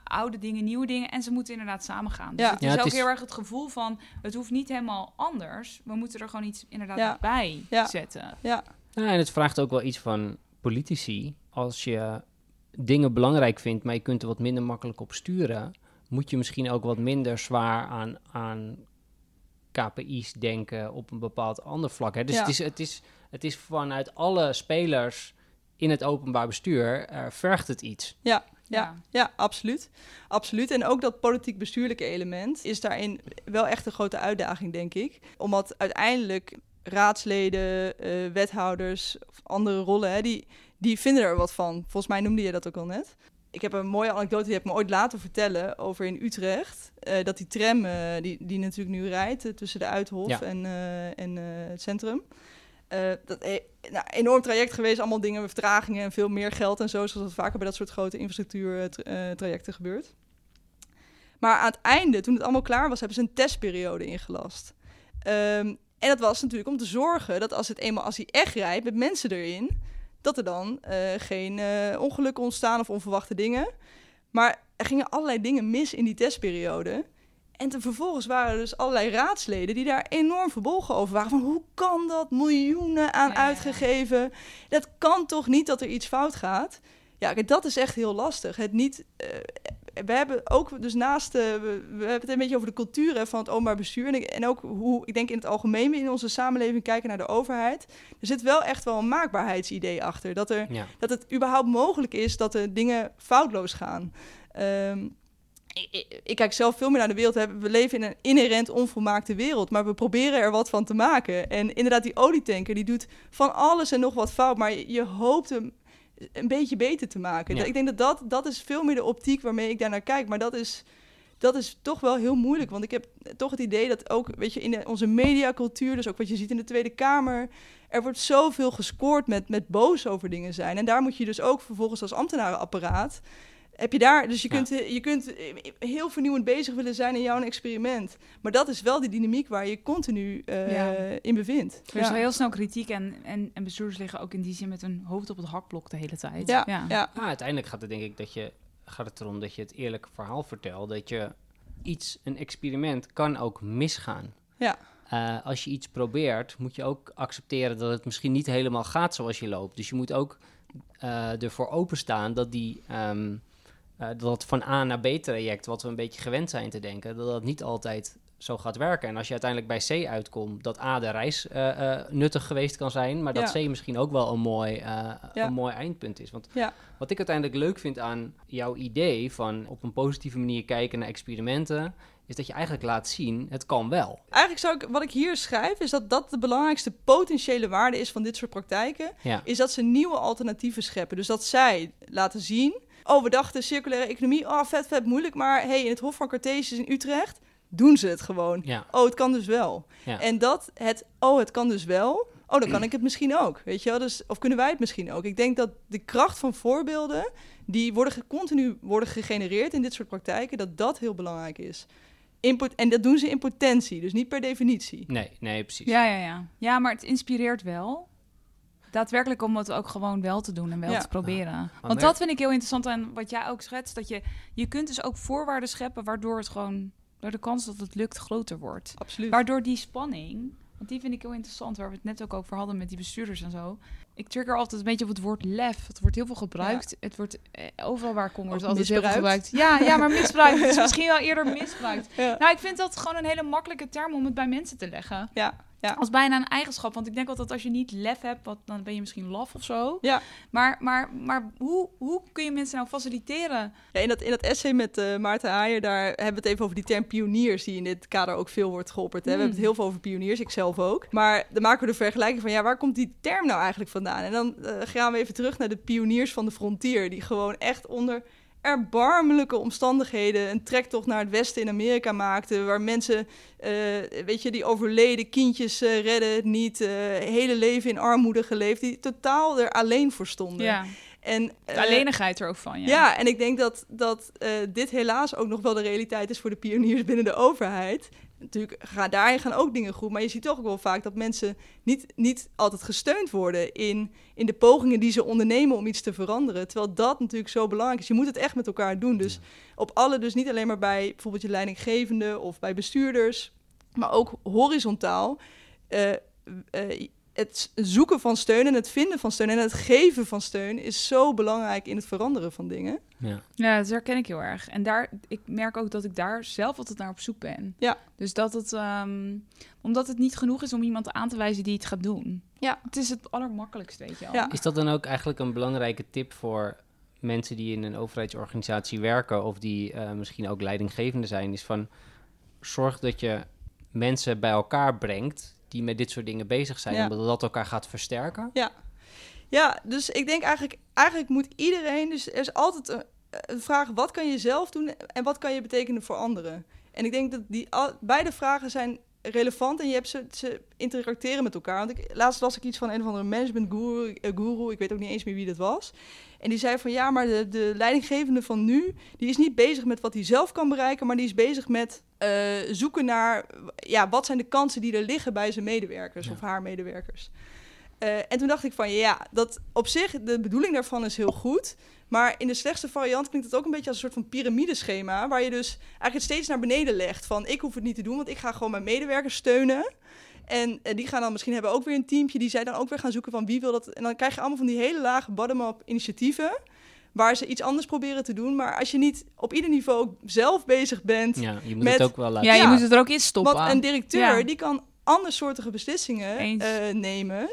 oude dingen, nieuwe dingen. En ze moeten inderdaad samengaan. Dus Ja. het Ja, is het ook is- heel erg het gevoel van... het hoeft niet helemaal anders. We moeten er gewoon iets inderdaad Ja. bij Ja. zetten. Ja, en het vraagt ook wel iets van politici. Als je dingen belangrijk vindt, maar je kunt er wat minder makkelijk op sturen, moet je misschien ook wat minder zwaar aan, aan KPI's denken op een bepaald ander vlak. Hè? Dus Ja. het, is, het, is, het is vanuit alle spelers in het openbaar bestuur, eh, vergt het iets. ja, Ja. ja, ja, absoluut. Absoluut. En ook dat politiek-bestuurlijke element is daarin wel echt een grote uitdaging, denk ik. Omdat uiteindelijk raadsleden, eh, wethouders of andere rollen, hè, die, die vinden er wat van. Volgens mij noemde je dat ook al net. Ik heb een mooie anekdote, die heb ik me ooit laten vertellen over in Utrecht. eh, dat die tram, eh, die, die natuurlijk nu rijdt eh, tussen de Uithof Ja. en, en het centrum. Dat nou, enorm traject geweest, allemaal dingen met vertragingen en veel meer geld en zo, zoals dat vaker bij dat soort grote infrastructuurtrajecten gebeurt. Maar aan het einde, toen het allemaal klaar was, hebben ze een testperiode ingelast. Ehm, en dat was natuurlijk om te zorgen dat als het eenmaal als hij echt rijdt met mensen erin, dat er dan eh, geen eh, ongelukken ontstaan of onverwachte dingen. Maar er gingen allerlei dingen mis in die testperiode. En toen vervolgens waren er dus allerlei raadsleden die daar enorm verbolgen over waren. Van hoe kan dat? Miljoenen aan Ja. uitgegeven. Dat kan toch niet dat er iets fout gaat? Ja, dat is echt heel lastig. Het niet. eh, we hebben ook dus naast. eh, we, we hebben het een beetje over de cultuur hè, van het openbaar bestuur. En, ik- en ook hoe ik denk in het algemeen we in onze samenleving kijken naar de overheid. Er zit wel echt wel een maakbaarheidsidee achter. Dat er Ja. dat het überhaupt mogelijk is dat er dingen foutloos gaan. Ehm, ik, ik, ik kijk zelf veel meer naar de wereld. We leven in een inherent onvolmaakte wereld, maar we proberen er wat van te maken. En inderdaad, die olietanker die doet van alles en nog wat fout, maar je, je hoopt hem een beetje beter te maken. Ja. Ik denk dat, dat dat is veel meer de optiek waarmee ik daar naar kijk. Maar dat is, dat is toch wel heel moeilijk. Want ik heb toch het idee dat ook, weet je, in de- onze mediacultuur, dus ook wat je ziet in de Tweede Kamer, er wordt zoveel gescoord met, met boos over dingen zijn. En daar moet je dus ook vervolgens als ambtenarenapparaat. Heb je daar, dus je Ja. kunt, je kunt heel vernieuwend bezig willen zijn in jouw experiment. Maar dat is wel die dynamiek waar je continu eh, Ja. in bevindt. Er is wel heel snel kritiek en, en, en bestuurders liggen ook in die zin met hun hoofd op het hakblok de hele tijd. Ja, ja. ja. Ah, uiteindelijk gaat het denk ik dat je gaat het erom dat je het eerlijke verhaal vertelt. Dat je iets, een experiment kan ook misgaan. Ja. Eh, als je iets probeert, moet je ook accepteren dat het misschien niet helemaal gaat zoals je loopt. Dus je moet ook eh, ervoor openstaan dat die ehm, eh, dat van A naar B traject, wat we een beetje gewend zijn te denken, dat dat niet altijd zo gaat werken. En als je uiteindelijk bij C uitkomt, dat A de reis eh, eh, nuttig geweest kan zijn, maar dat Ja. C misschien ook wel een mooi, Ja. een mooi eindpunt is. Want Ja. wat ik uiteindelijk leuk vind aan jouw idee van op een positieve manier kijken naar experimenten, is dat je eigenlijk laat zien, het kan wel. Eigenlijk zou ik, wat ik hier schrijf, is dat dat de belangrijkste potentiële waarde is van dit soort praktijken. Is dat ze nieuwe alternatieven scheppen. Dus dat zij laten zien, oh, we dachten circulaire economie, oh, vet, vet moeilijk. Maar hey, in het Hof van Cartesius in Utrecht doen ze het gewoon. Ja. Oh, het kan dus wel. Ja. En dat het, oh, het kan dus wel. Oh, dan kan ik het misschien ook. Weet je wel? Dus, of kunnen wij het misschien ook? Ik denk dat de kracht van voorbeelden, die worden ge- continu worden gegenereerd in dit soort praktijken, dat dat heel belangrijk is. In pot- en dat doen ze in potentie, dus niet per definitie. Nee, nee, precies. Ja, ja, ja. Ja, maar het inspireert wel. Daadwerkelijk om het ook gewoon wel te doen en wel Ja. te proberen. Want dat vind ik heel interessant aan wat jij ook schetst. Dat je, je kunt dus ook voorwaarden scheppen waardoor het gewoon... Door de kans dat het lukt groter wordt. Absoluut. Waardoor die spanning, want die vind ik heel interessant, waar we het net ook over hadden met die bestuurders en zo. Ik trigger altijd een beetje op het woord lef. Het wordt heel veel gebruikt. Het wordt eh, overal waar kom, wordt altijd heel veel gebruikt. Ja, ja, maar misbruikt. Het is misschien wel eerder misbruikt. Nou, ik vind dat gewoon een hele makkelijke term om het bij mensen te leggen. Ja, ja. Als bijna een eigenschap. Want ik denk altijd als je niet lef hebt, wat, dan ben je misschien laf of zo. Ja. Maar, maar, maar hoe, hoe kun je mensen nou faciliteren? Ja, in, dat, in dat essay met eh, Maarten Haaien, daar hebben we het even over die term pioniers, die in dit kader ook veel wordt geopperd. Hè? We Hmm. hebben het heel veel over pioniers, ik zelf ook. Maar dan maken we de vergelijking van, ja, waar komt die term nou eigenlijk vandaan? En dan eh, gaan we even terug naar de pioniers van de frontier, die gewoon echt onder erbarmelijke omstandigheden een trektocht naar het westen in Amerika maakten, waar mensen, eh, weet je, die overleden kindjes eh, redden het niet, hele leven in armoede geleefd, die totaal er alleen voor stonden. Ja, En, de alleenigheid er ook van. Ja. ja. en ik denk dat, dat dit helaas ook nog wel de realiteit is voor de pioniers binnen de overheid. Natuurlijk, gaan, daarin gaan ook dingen goed. Maar je ziet toch ook wel vaak dat mensen niet, niet altijd gesteund worden in, in de pogingen die ze ondernemen om iets te veranderen. Terwijl dat natuurlijk zo belangrijk is. Je moet het echt met elkaar doen. Dus op alle, dus niet alleen maar bij bijvoorbeeld je leidinggevende of bij bestuurders, maar ook horizontaal. eh, eh, het zoeken van steun en het vinden van steun en het geven van steun is zo belangrijk in het veranderen van dingen. Ja. Ja, dat herken ik heel erg. En daar, ik merk ook dat ik daar zelf altijd naar op zoek ben. Ja. Dus dat het, ehm, omdat het niet genoeg is om iemand aan te wijzen die het gaat doen. Ja. Het is het allermakkelijkst, weet je wel. Ja. Is dat dan ook eigenlijk een belangrijke tip voor mensen die in een overheidsorganisatie werken of die eh, misschien ook leidinggevende zijn? Is van zorg dat je mensen bij elkaar brengt die met dit soort dingen bezig zijn, Ja. omdat dat elkaar gaat versterken. Ja, dus ik denk eigenlijk, eigenlijk moet iedereen, dus er is altijd een, een vraag, wat kan je zelf doen en wat kan je betekenen voor anderen? En ik denk dat die beide vragen zijn relevant en je hebt ze, ze interacteren met elkaar. Want ik, laatst las ik iets van een of andere management guru, eh, guru, ik weet ook niet eens meer wie dat was. En die zei van ja, maar de, de leidinggevende van nu, die is niet bezig met wat hij zelf kan bereiken, maar die is bezig met eh, zoeken naar, ja, wat zijn de kansen die er liggen bij zijn medewerkers Ja. of haar medewerkers. Eh, en toen dacht ik van ja, dat op zich, de bedoeling daarvan is heel goed. Maar in de slechtste variant klinkt het ook een beetje als een soort van piramideschema. Waar je dus eigenlijk het steeds naar beneden legt. Van ik hoef het niet te doen, want ik ga gewoon mijn medewerkers steunen. En eh, die gaan dan misschien hebben we ook weer een teampje. Die zij dan ook weer gaan zoeken van wie wil dat. En dan krijg je allemaal van die hele lage bottom-up initiatieven. Waar ze iets anders proberen te doen. Maar als je niet op ieder niveau zelf bezig bent. Ja, je moet Met- het ook wel laten Ja, je Ja. moet het er ook in stoppen. Want een directeur Ja. die kan andersoortige beslissingen eh, nemen.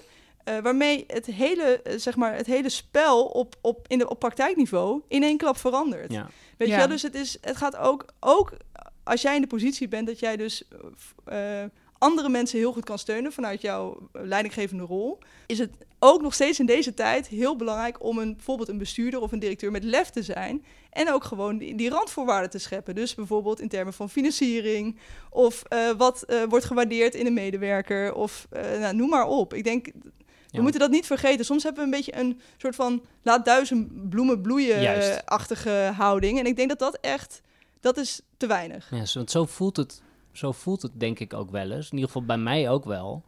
Eh, waarmee het hele, eh, zeg maar, het hele spel op, op, in de, op praktijkniveau in één klap verandert. Ja. Weet Ja. je wel? Dus het, is, het gaat ook, ook als jij in de positie bent dat jij dus eh, andere mensen heel goed kan steunen vanuit jouw leidinggevende rol, is het ook nog steeds in deze tijd heel belangrijk om een, bijvoorbeeld een bestuurder of een directeur met lef te zijn. En ook gewoon die, die randvoorwaarden te scheppen. Dus bijvoorbeeld in termen van financiering of eh, wat eh, wordt gewaardeerd in een medewerker of eh, nou, noem maar op. Ik denk, we moeten dat niet vergeten. Soms hebben we een beetje een soort van laat duizend bloemen bloeien-achtige houding. En ik denk dat dat echt, dat is te weinig. Ja, want zo voelt, het, zo voelt het denk ik ook wel eens. In ieder geval bij mij ook wel.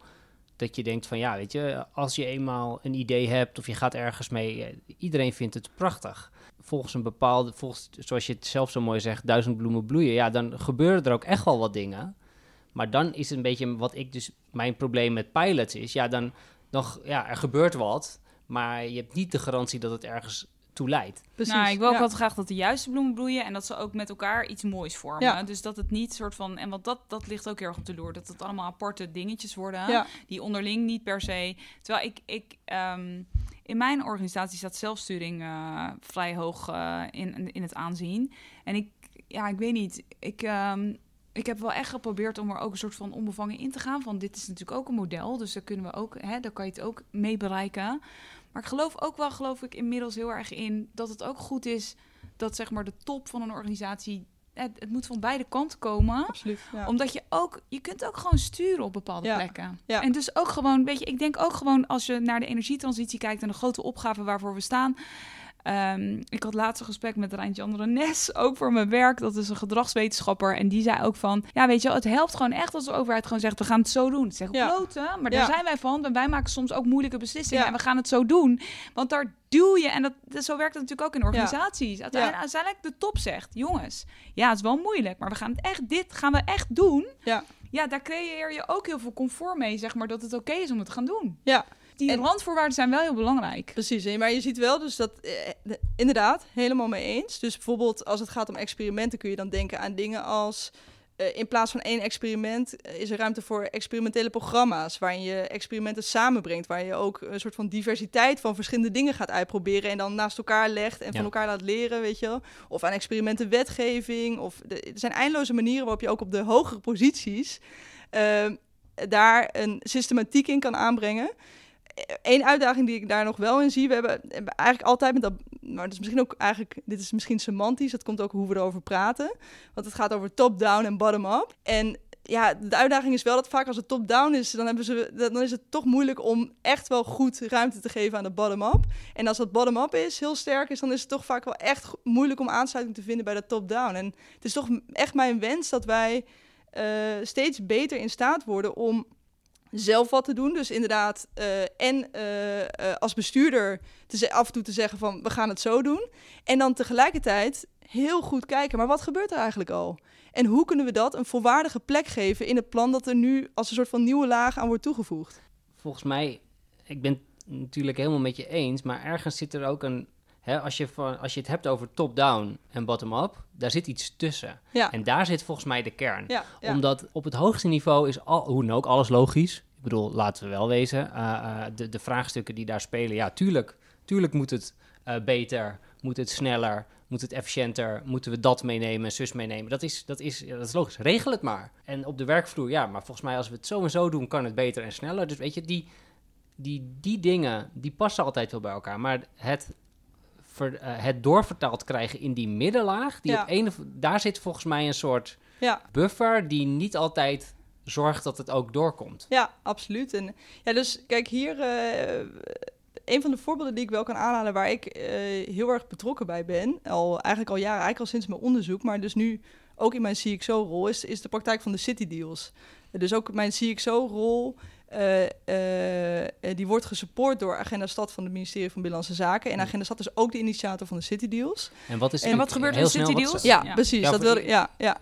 Dat je denkt van ja, weet je, als je eenmaal een idee hebt of je gaat ergens mee, eh, iedereen vindt het prachtig. Volgens een bepaalde, volgens, zoals je het zelf zo mooi zegt, duizend bloemen bloeien. Ja, dan gebeuren er ook echt wel wat dingen. Maar dan is het een beetje wat ik dus, mijn probleem met pilots is. Ja, dan, dan g- ja, er gebeurt wat, maar je hebt niet de garantie dat het ergens toe leidt. Precies. Nou, ik wil ook ja. wel graag dat de juiste bloemen bloeien en dat ze ook met elkaar iets moois vormen. Ja. Dus dat het niet soort van. En want dat, dat ligt ook heel erg op de loer. Dat het allemaal aparte dingetjes worden. Ja. Die onderling niet per se. Terwijl ik. ik ehm, in mijn organisatie staat zelfsturing eh, vrij hoog eh, in, in het aanzien. En ik. Ja, ik weet niet. Ik. ehm, ik heb wel echt geprobeerd om er ook een soort van onbevangen in te gaan. Van dit is natuurlijk ook een model, dus daar kunnen we ook, hè, daar kan je het ook mee bereiken. Maar ik geloof ook wel, geloof ik inmiddels heel erg in dat het ook goed is dat zeg maar de top van een organisatie het, het moet van beide kanten komen. Absoluut. Ja. Omdat je ook, je kunt ook gewoon sturen op bepaalde Ja. plekken. Ja. En dus ook gewoon, weet je, ik denk ook gewoon als je naar de energietransitie kijkt en de grote opgaven waarvoor we staan. Ehm, ik had laatst een gesprek met Rijntje Nes, ook voor mijn werk. Dat is een gedragswetenschapper. En die zei ook van, ja weet je wel, het helpt gewoon echt als de overheid gewoon zegt, we gaan het zo doen. Het zegt Ja. kloten, maar Ja. daar zijn wij van. En wij maken soms ook moeilijke beslissingen Ja. en we gaan het zo doen. Want daar duw je, en dat, dat- zo werkt het natuurlijk ook in organisaties. Uiteindelijk, uiteindelijk de top zegt, jongens, ja het is wel moeilijk, maar we gaan het echt, dit gaan we echt doen. Ja. Ja, daar creëer je ook heel veel comfort mee, zeg maar, dat het oké is om het te gaan doen. Ja. Die En- randvoorwaarden zijn wel heel belangrijk. Precies, hè, maar je ziet wel dus dat, eh, de- inderdaad, helemaal mee eens. Dus bijvoorbeeld als het gaat om experimenten kun je dan denken aan dingen als... eh, in plaats van één experiment eh, is er ruimte voor experimentele programma's... waarin je experimenten samenbrengt. Waar je ook een soort van diversiteit van verschillende dingen gaat uitproberen... en dan naast elkaar legt en Ja. van elkaar laat leren, weet je wel. Of aan experimenten wetgeving. Of de, er zijn eindeloze manieren waarop je ook op de hogere posities... eh, daar een systematiek in kan aanbrengen Eén uitdaging die ik daar nog wel in zie, we hebben, hebben eigenlijk altijd met dat, maar dat is misschien ook eigenlijk, dit is misschien semantisch, dat komt ook hoe we erover praten, want het gaat over top-down en bottom-up. En ja, de uitdaging is wel dat vaak als het top-down is, dan, hebben ze, dan is het toch moeilijk om echt wel goed ruimte te geven aan de bottom-up. En als dat bottom-up is, heel sterk is, dan is het toch vaak wel echt moeilijk om aansluiting te vinden bij dat top-down. En het is toch echt mijn wens dat wij eh, steeds beter in staat worden om zelf wat te doen. Dus inderdaad, eh, en eh, eh, als bestuurder af en toe te zeggen van we gaan het zo doen. En dan tegelijkertijd heel goed kijken, maar wat gebeurt er eigenlijk al? En hoe kunnen we dat een volwaardige plek geven in het plan dat er nu als een soort van nieuwe laag aan wordt toegevoegd? volgens mij, ik ben het natuurlijk helemaal met je eens, maar ergens zit er ook een, hè, als, je van, als je het hebt over top-down en bottom-up, daar zit iets tussen. Ja, En daar zit volgens mij de kern. ja, ja. Omdat op het hoogste niveau is al, hoe dan ook alles logisch. Ik bedoel, laten we wel wezen, eh, eh, de, de vraagstukken die daar spelen, ja, tuurlijk, tuurlijk moet het eh, beter, moet het sneller, moet het efficiënter, moeten we dat meenemen, zus meenemen. Dat is, dat, is, dat is logisch, regel het maar. En op de werkvloer, ja, maar volgens mij als we het zo en zo doen, kan het beter en sneller. Dus weet je, die, die, die dingen, die passen altijd wel bij elkaar. Maar het, ver- eh, het doorvertaald krijgen in die middenlaag, die Ja. op een, daar zit volgens mij een soort ja. buffer die niet altijd zorgt dat het ook doorkomt. Ja, absoluut. En ja, dus kijk hier, eh, een van de voorbeelden die ik wel kan aanhalen waar ik eh, heel erg betrokken bij ben, al eigenlijk al jaren, eigenlijk al sinds mijn onderzoek, maar dus nu ook in mijn CXO-rol, is, is de praktijk van de City Deals. Dus ook mijn CXO-rol, eh, eh, eh, die wordt gesupport door Agenda Stad van het ministerie van Binnenlandse Zaken. En. Agenda Stad is ook de initiator van de City Deals. En wat is En wat gebeurt er in City Deals? Ja, Ja. precies. Ja, dat die- ja, ja.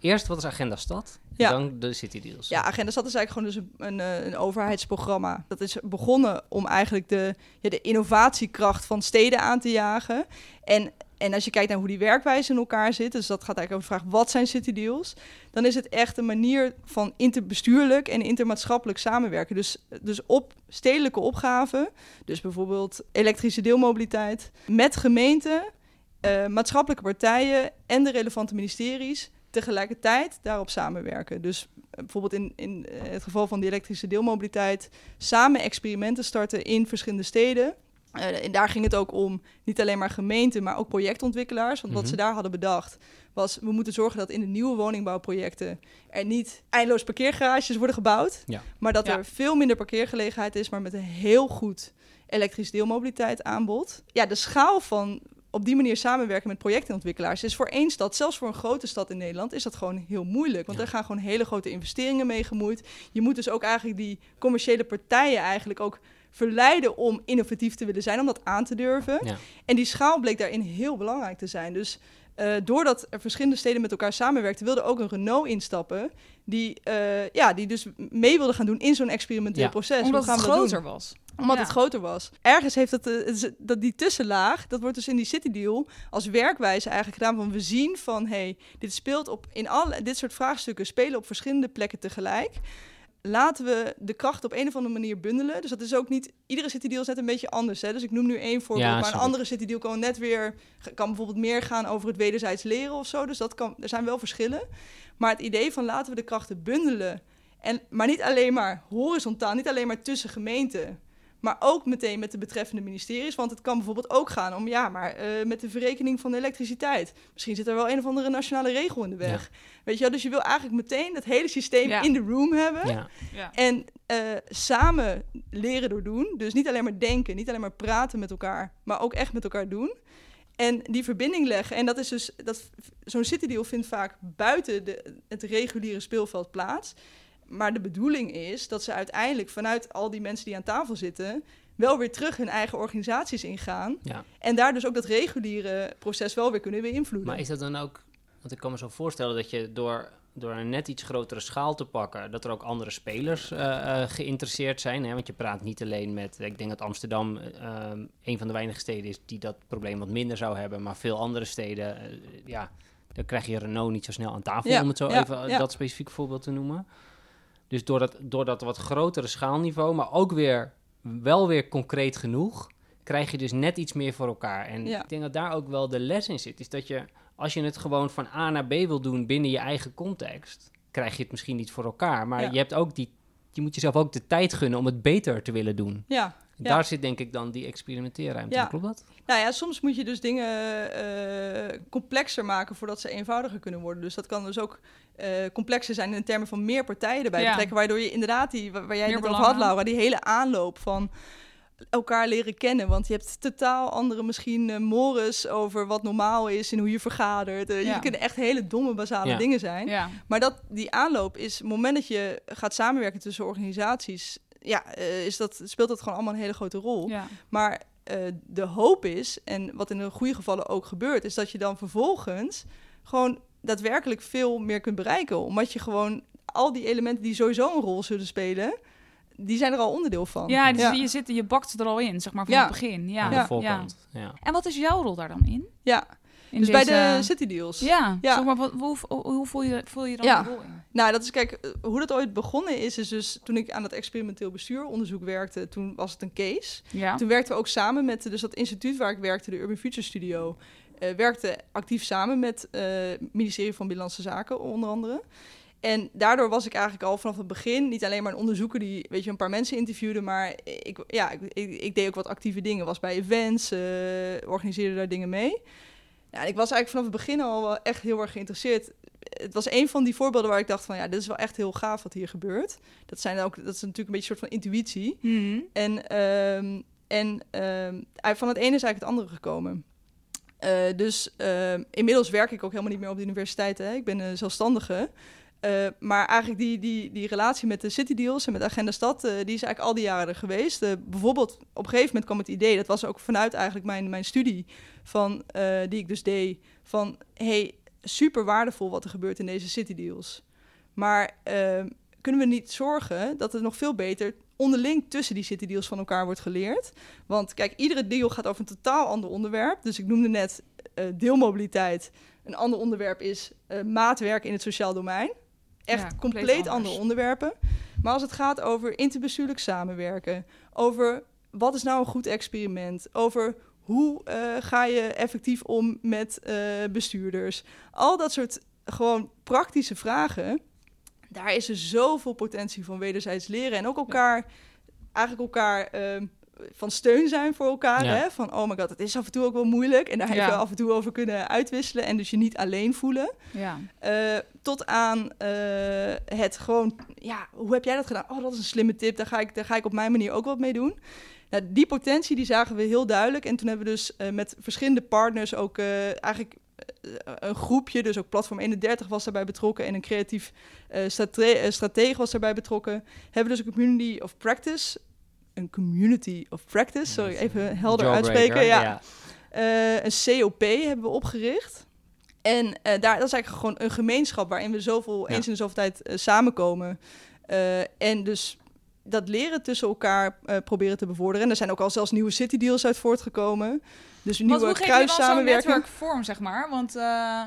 Eerst, wat is Agenda Stad? Ja. Dan de City Deals. Ja, Agenda Stad is eigenlijk gewoon dus een, een, eh, een overheidsprogramma. Dat is begonnen om eigenlijk de, ja, de innovatiekracht van steden aan te jagen. En, en als je kijkt naar hoe die werkwijze in elkaar zit, dus dat gaat eigenlijk over de vraag wat zijn city deals, dan is het echt een manier van interbestuurlijk en intermaatschappelijk samenwerken. Dus, dus op stedelijke opgaven, dus bijvoorbeeld elektrische deelmobiliteit, met gemeenten, eh, maatschappelijke partijen en de relevante ministeries tegelijkertijd daarop samenwerken. Dus eh, bijvoorbeeld in, in eh, het geval van die elektrische deelmobiliteit samen experimenten starten in verschillende steden. Eh, en daar ging het ook om niet alleen maar gemeenten, maar ook projectontwikkelaars. Want wat Mhm. ze daar hadden bedacht was, we moeten zorgen dat in de nieuwe woningbouwprojecten er niet eindeloos parkeergarages worden gebouwd. Ja. Maar dat Ja. er veel minder parkeergelegenheid is, maar met een heel goed elektrisch deelmobiliteit aanbod. Ja, de schaal van op die manier samenwerken met projectontwikkelaars is voor één stad, zelfs voor een grote stad in Nederland, is dat gewoon heel moeilijk. Want Ja. er gaan gewoon hele grote investeringen mee gemoeid. Je moet dus ook eigenlijk die commerciële partijen eigenlijk ook verleiden om innovatief te willen zijn, om dat aan te durven. Ja. En die schaal bleek daarin heel belangrijk te zijn. Dus eh, doordat er verschillende steden met elkaar samenwerkten, wilde ook een Renault instappen. Die, eh, ja, die dus mee wilde gaan doen in zo'n experimenteel Ja. proces. Omdat Hoe gaan het groter was. Omdat Ja. het groter was. Ergens heeft dat, eh, dat die tussenlaag, dat wordt dus in die City Deal als werkwijze eigenlijk gedaan. Van we zien van, hey, dit speelt op in alle dit soort vraagstukken spelen op verschillende plekken tegelijk. Laten we de kracht op een of andere manier bundelen. Dus dat is ook niet... Iedere city deal is net een beetje anders. Hè? Dus ik noem nu één voorbeeld, Ja, maar een andere city deal kan net weer... kan bijvoorbeeld meer gaan over het wederzijds leren of zo. Dus dat kan, er zijn wel verschillen. Maar het idee van laten we de krachten bundelen... En, maar niet alleen maar horizontaal, niet alleen maar tussen gemeenten... Maar ook meteen met de betreffende ministeries. Want het kan bijvoorbeeld ook gaan om, ja, maar eh, met de verrekening van de elektriciteit. Misschien zit er wel een of andere nationale regel in de weg. Weet je wel, dus je wil eigenlijk meteen het hele systeem Ja. in de room hebben. Ja. Ja. En eh, samen leren door doen. Dus niet alleen maar denken, niet alleen maar praten met elkaar, maar ook echt met elkaar doen. En die verbinding leggen. En dat is dus, dat, zo'n city deal vindt vaak buiten de, het reguliere speelveld plaats. Maar de bedoeling is dat ze uiteindelijk vanuit al die mensen die aan tafel zitten, wel weer terug hun eigen organisaties ingaan. Ja. En daar dus ook dat reguliere proces wel weer kunnen beïnvloeden. Maar is dat dan ook... Want ik kan me zo voorstellen dat je door, door een net iets grotere schaal te pakken... dat er ook andere spelers eh, eh, geïnteresseerd zijn. Hè? Want je praat niet alleen met... Ik denk dat Amsterdam eh, een van de weinige steden is... die dat probleem wat minder zou hebben. Maar veel andere steden... ja, dan krijg je Renault niet zo snel aan tafel... Ja, om het zo ja, even dat specifiek voorbeeld te noemen. Dus door dat, door dat wat grotere schaalniveau... maar ook weer wel weer concreet genoeg... krijg je dus net iets meer voor elkaar. En Ja. ik denk dat daar ook wel de les in zit. Is dat je als je het gewoon van A naar B wil doen binnen je eigen context, krijg je het misschien niet voor elkaar. Maar Ja. je hebt ook die, je moet jezelf ook de tijd gunnen om het beter te willen doen. ja, Ja. Daar zit denk ik dan die experimenteerruimte. Ja. Klopt dat? Nou ja, soms moet je dus dingen eh, complexer maken voordat ze eenvoudiger kunnen worden. Dus dat kan dus ook eh, complexer zijn in termen van meer partijen erbij Ja. betrekken. Waardoor je inderdaad, die, waar jij Meer het over had, Laura, die hele aanloop van elkaar leren kennen. Want je hebt totaal andere misschien eh, mores over wat normaal is en hoe je vergadert. Eh, Ja. Je kunnen echt hele domme, basale Ja. dingen zijn. Ja. Maar dat, die aanloop is, het moment dat je gaat samenwerken tussen organisaties, ja, eh, is dat, speelt dat gewoon allemaal een hele grote rol. ja. Maar eh, de hoop is, en wat in de goede gevallen ook gebeurt, is dat je dan vervolgens gewoon daadwerkelijk veel meer kunt bereiken. Omdat je gewoon al die elementen die sowieso een rol zullen spelen, die zijn er al onderdeel van. Ja, dus Je, zit, je bakt er al in, zeg maar, van Ja. het begin. Ja. Aan Ja. de voorkant. Ja. En wat is jouw rol daar dan in? Ja. In dus bij de City Deals. Ja, Ja. Zeg maar, wat, hoe, hoe, voel, je, voel je dan Ja. rol in? Nou, dat is kijk, hoe dat ooit begonnen is, is dus toen ik aan het experimenteel bestuuronderzoek werkte, toen was het een case. Ja. Toen werkten we ook samen met dus dat instituut waar ik werkte, de Urban Future Studio. eh, werkte actief samen met eh, het ministerie van Binnenlandse Zaken, onder andere. En daardoor was ik eigenlijk al vanaf het begin niet alleen maar een onderzoeker die weet je, een paar mensen interviewde, maar ik, ja, ik, ik, ik deed ook wat actieve dingen. Was bij events, eh, organiseerde daar dingen mee. En ik was eigenlijk vanaf het begin al wel echt heel erg geïnteresseerd. Het was een van die voorbeelden waar ik dacht van ja, dit is wel echt heel gaaf wat hier gebeurt. Dat, zijn ook, dat is natuurlijk een beetje een soort van intuïtie. Mhm. En, ehm, en ehm, van het ene is eigenlijk het andere gekomen. Eh, dus ehm, inmiddels werk ik ook helemaal niet meer op de universiteit. Hè. Ik ben een zelfstandige. Eh, maar eigenlijk die, die, die relatie met de City Deals en met Agenda Stad, eh, die is eigenlijk al die jaren geweest. Eh, bijvoorbeeld, op een gegeven moment kwam het idee, dat was ook vanuit eigenlijk mijn, mijn studie, van, die ik dus deed, van hey, super waardevol wat er gebeurt in deze City Deals. Maar ehm, kunnen we niet zorgen dat het nog veel beter onderling tussen die city deals van elkaar wordt geleerd? Want kijk, iedere deal gaat over een totaal ander onderwerp. Dus ik noemde net deelmobiliteit. Een ander onderwerp is maatwerk in het sociaal domein. Echt Ja, compleet andere onderwerpen. Maar als het gaat over interbestuurlijk samenwerken, over wat is nou een goed experiment, over hoe eh, ga je effectief om met eh, bestuurders, al dat soort gewoon praktische vragen, daar is er zoveel potentie van wederzijds leren en ook elkaar, eigenlijk elkaar ehm, van steun zijn voor elkaar. Ja. Hè? Van, oh my god, het is af en toe ook wel moeilijk. En daar heb je af en toe over kunnen uitwisselen en dus je niet alleen voelen. Ja. Eh, tot aan eh, het gewoon, ja, hoe heb jij dat gedaan? Oh, dat is een slimme tip, daar ga ik, daar ga ik op mijn manier ook wat mee doen. Nou, die potentie die zagen we heel duidelijk. En toen hebben we dus eh, met verschillende partners ook eigenlijk een groepje, dus ook Platform 31 was daarbij betrokken en een creatief strate eh, stratege was daarbij betrokken. Hebben dus een community of practice, een community of practice, sorry, even helder uitspreken. Ja, eh, een COP hebben we opgericht. En eh, daar, dat is eigenlijk gewoon een gemeenschap waarin we zoveel, Ja. eens in de zoveel tijd eh, samenkomen. Eh, en dus dat leren tussen elkaar eh, proberen te bevorderen. En er zijn ook al zelfs nieuwe city deals uit voortgekomen. Dus Want nieuwe hoe geef je dan zo'n vorm, zeg maar? Want eh,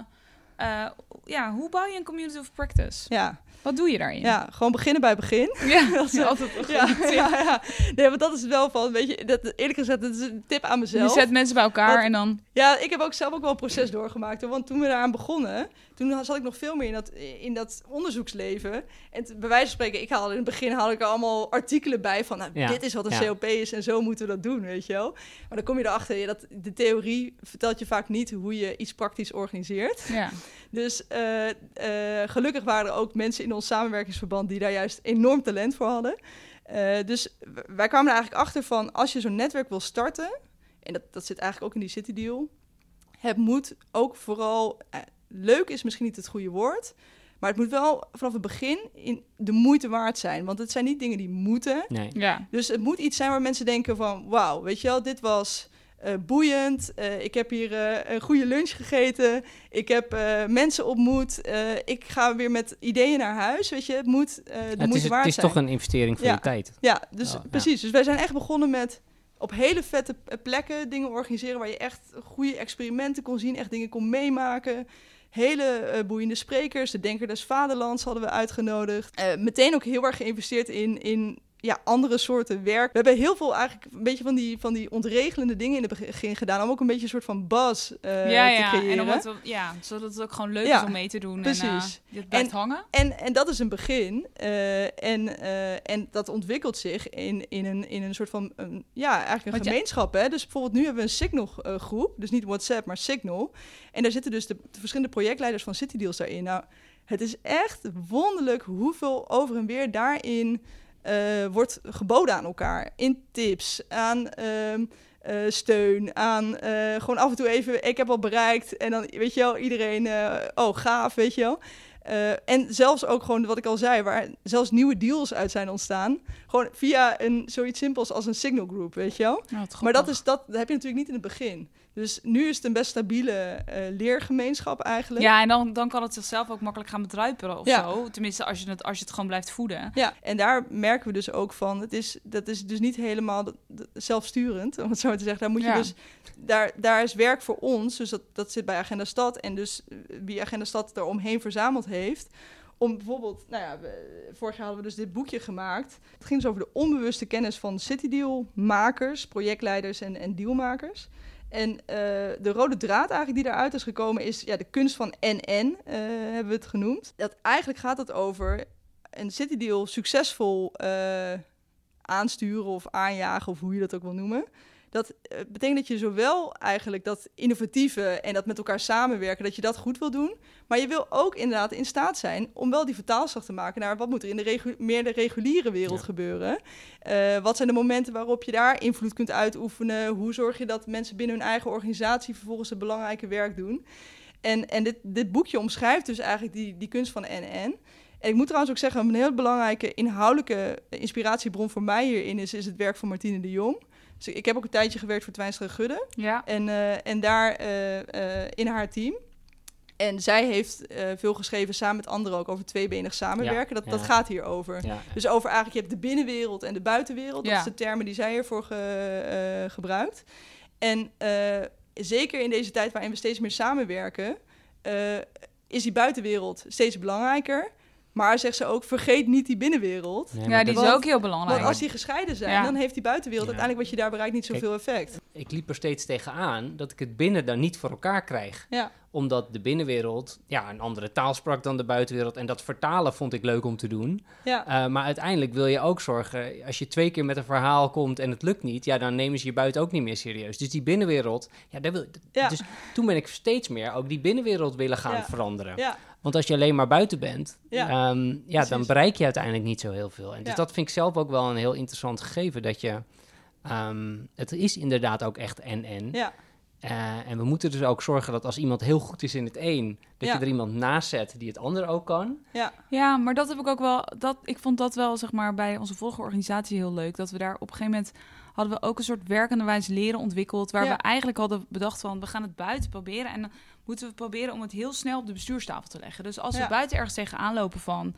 eh, ja, hoe bouw je een community of practice? Ja, Wat doe je daarin? Ja, gewoon beginnen bij begin. ja Dat is altijd een Ja, ja, ja. Nee, want dat is wel van, weet je, dat, eerlijk gezegd, dat is een tip aan Je mezelf. zet mensen bij elkaar en dan... Ja, ik heb ook zelf ook wel een proces doorgemaakt. Hoor. Want toen we daaraan begonnen, toen zat ik nog veel meer in dat, in dat onderzoeksleven. En te- bij wijze van spreken, ik haalde in het begin haalde ik er allemaal artikelen bij van, nou, Ja, dit is wat een ja. COP is en zo moeten we dat doen, weet je wel. Maar dan kom je erachter, ja, dat de theorie vertelt je vaak niet hoe je iets praktisch organiseert. Ja. Dus eh, eh, gelukkig waren er ook mensen in ons samenwerkingsverband die daar juist enorm talent voor hadden. Eh, dus wij kwamen er eigenlijk achter van als je zo'n netwerk wil starten, en dat, dat zit eigenlijk ook in die City Deal, het moet ook vooral, leuk is misschien niet het goede woord, maar het moet wel vanaf het begin in de moeite waard zijn. Want het zijn niet dingen die moeten. Nee. ja. Dus het moet iets zijn waar mensen denken van... wauw, weet je wel, dit was eh, boeiend. Eh, ik heb hier eh, een goede lunch gegeten. Ik heb eh, mensen ontmoet. Eh, ik ga weer met ideeën naar huis. Weet je, het moet eh de Het moeite is, waard het is zijn. toch een investering voor Ja. je tijd. Ja, dus ja. precies. Dus wij zijn echt begonnen met op hele vette plekken dingen organiseren... waar je echt goede experimenten kon zien, echt dingen kon meemaken... Hele eh, boeiende sprekers, de Denker des Vaderlands hadden we uitgenodigd. Eh, meteen ook heel erg geïnvesteerd in, in ja, andere soorten werk. We hebben heel veel eigenlijk een beetje van die, van die ontregelende dingen in het begin gedaan... om ook een beetje een soort van buzz eh, ja, te ja. creëren. En om het, wel- ja, zodat het ook gewoon leuk Ja, is om mee te doen. En precies. uh, het blijft En- hangen. En, en dat is een begin. eh, en, eh, en dat ontwikkelt zich in, in, een, in een soort van, een, ja, eigenlijk een Want gemeenschap. Hè? Dus bijvoorbeeld nu hebben we een Signal-groep. dus niet WhatsApp, maar Signal. En daar zitten dus de, de verschillende projectleiders van City Deals daarin. Nou, het is echt wonderlijk hoeveel over en weer daarin wordt geboden aan elkaar. In tips, aan... ehm, eh, steun aan eh, gewoon af en toe even, ik heb al bereikt. En dan, weet je wel, iedereen, eh, oh gaaf, weet je wel. Eh, en zelfs ook gewoon wat ik al zei, waar zelfs nieuwe deals uit zijn ontstaan. Gewoon via een zoiets simpels als een signal group, weet je wel. Nou, Maar dat, is, dat, dat heb je natuurlijk niet in het begin. Dus nu is het een best stabiele eh, leergemeenschap eigenlijk. Ja, en dan, dan kan het zichzelf ook makkelijk gaan bedruipelen of Ja. zo. Tenminste, als je, het, als je het gewoon blijft voeden. Ja, en daar merken we dus ook van, het is, dat is dus niet helemaal zelfsturend, om het zo maar te zeggen. Daar moet je Ja. dus, daar, daar is werk voor ons, dus dat, dat zit bij Agenda Stad en dus eh, wie Agenda Stad eromheen verzameld heeft. Om bijvoorbeeld, nou ja, vorig jaar hadden we dus dit boekje gemaakt. Het ging dus over de onbewuste kennis van City Deal makers, projectleiders en, en dealmakers. En eh, de rode draad eigenlijk die daaruit is gekomen is ja, de kunst van NN, eh, hebben we het genoemd. Dat eigenlijk gaat het over een City Deal succesvol eh, aansturen of aanjagen, of hoe je dat ook wil noemen. Dat eh, betekent dat je zowel eigenlijk dat innovatieve en dat met elkaar samenwerken, dat je dat goed wil doen. Maar je wil ook inderdaad in staat zijn om wel die vertaalslag te maken naar wat moet er in de regu- meer de reguliere wereld Ja. gebeuren. Eh, wat zijn de momenten waarop je daar invloed kunt uitoefenen? Hoe zorg je dat mensen binnen hun eigen organisatie vervolgens het belangrijke werk doen? En, en dit, dit boekje omschrijft dus eigenlijk die, die kunst van NN. En ik moet trouwens ook zeggen, een heel belangrijke inhoudelijke inspiratiebron voor mij hierin is, is het werk van Martine de Jong. Dus ik, heb ook een tijdje gewerkt voor Twijnstra Gudde Ja. en, eh, en daar eh, eh, in haar team. En zij heeft veel geschreven samen met anderen ook over tweebenig samenwerken. dat, ja. dat gaat hier over. Ja. Dus over eigenlijk, je hebt de binnenwereld en de buitenwereld. Dat is de termen die zij hiervoor ge- gebruikt. En zeker in deze tijd waarin we steeds meer samenwerken, is die buitenwereld steeds belangrijker. Maar zegt ze ook, vergeet niet die binnenwereld. Nee, ja, maar die is ook heel belangrijk. Want als die gescheiden zijn, Ja. dan heeft die buitenwereld Ja. uiteindelijk wat je daar bereikt niet zoveel effect. ik liep er steeds tegenaan dat ik het binnen dan niet voor elkaar krijg. Ja, Omdat de binnenwereld ja, een andere taal sprak dan de buitenwereld. En dat vertalen vond ik leuk om te doen. ja, Eh, maar uiteindelijk wil je ook zorgen, als je twee keer met een verhaal komt en het lukt niet, ja, dan nemen ze je buiten ook niet meer serieus. Dus die binnenwereld, ja, daar wil, Ja. dus toen ben ik steeds meer ook die binnenwereld willen gaan Ja. veranderen. ja, Want als je alleen maar buiten bent, Ja, ja, ja dan bereik je uiteindelijk niet zo heel veel. En dus Ja. dat vind ik zelf ook wel een heel interessant gegeven, dat je, ehm, het is inderdaad ook echt en-en. ja, Eh, en we moeten dus ook zorgen dat als iemand heel goed is in het een, dat Ja. je er iemand naast zet die het ander ook kan. ja, Ja, maar dat heb ik ook wel. Dat, ik vond dat wel zeg maar bij onze vorige organisatie heel leuk. Dat we daar op een gegeven moment hadden we ook een soort werkende wijze leren ontwikkeld. Waar Ja. we eigenlijk hadden bedacht van we gaan het buiten proberen. En moeten we proberen om het heel snel op de bestuurstafel te leggen. Dus als Ja. we buiten ergens tegenaan lopen van.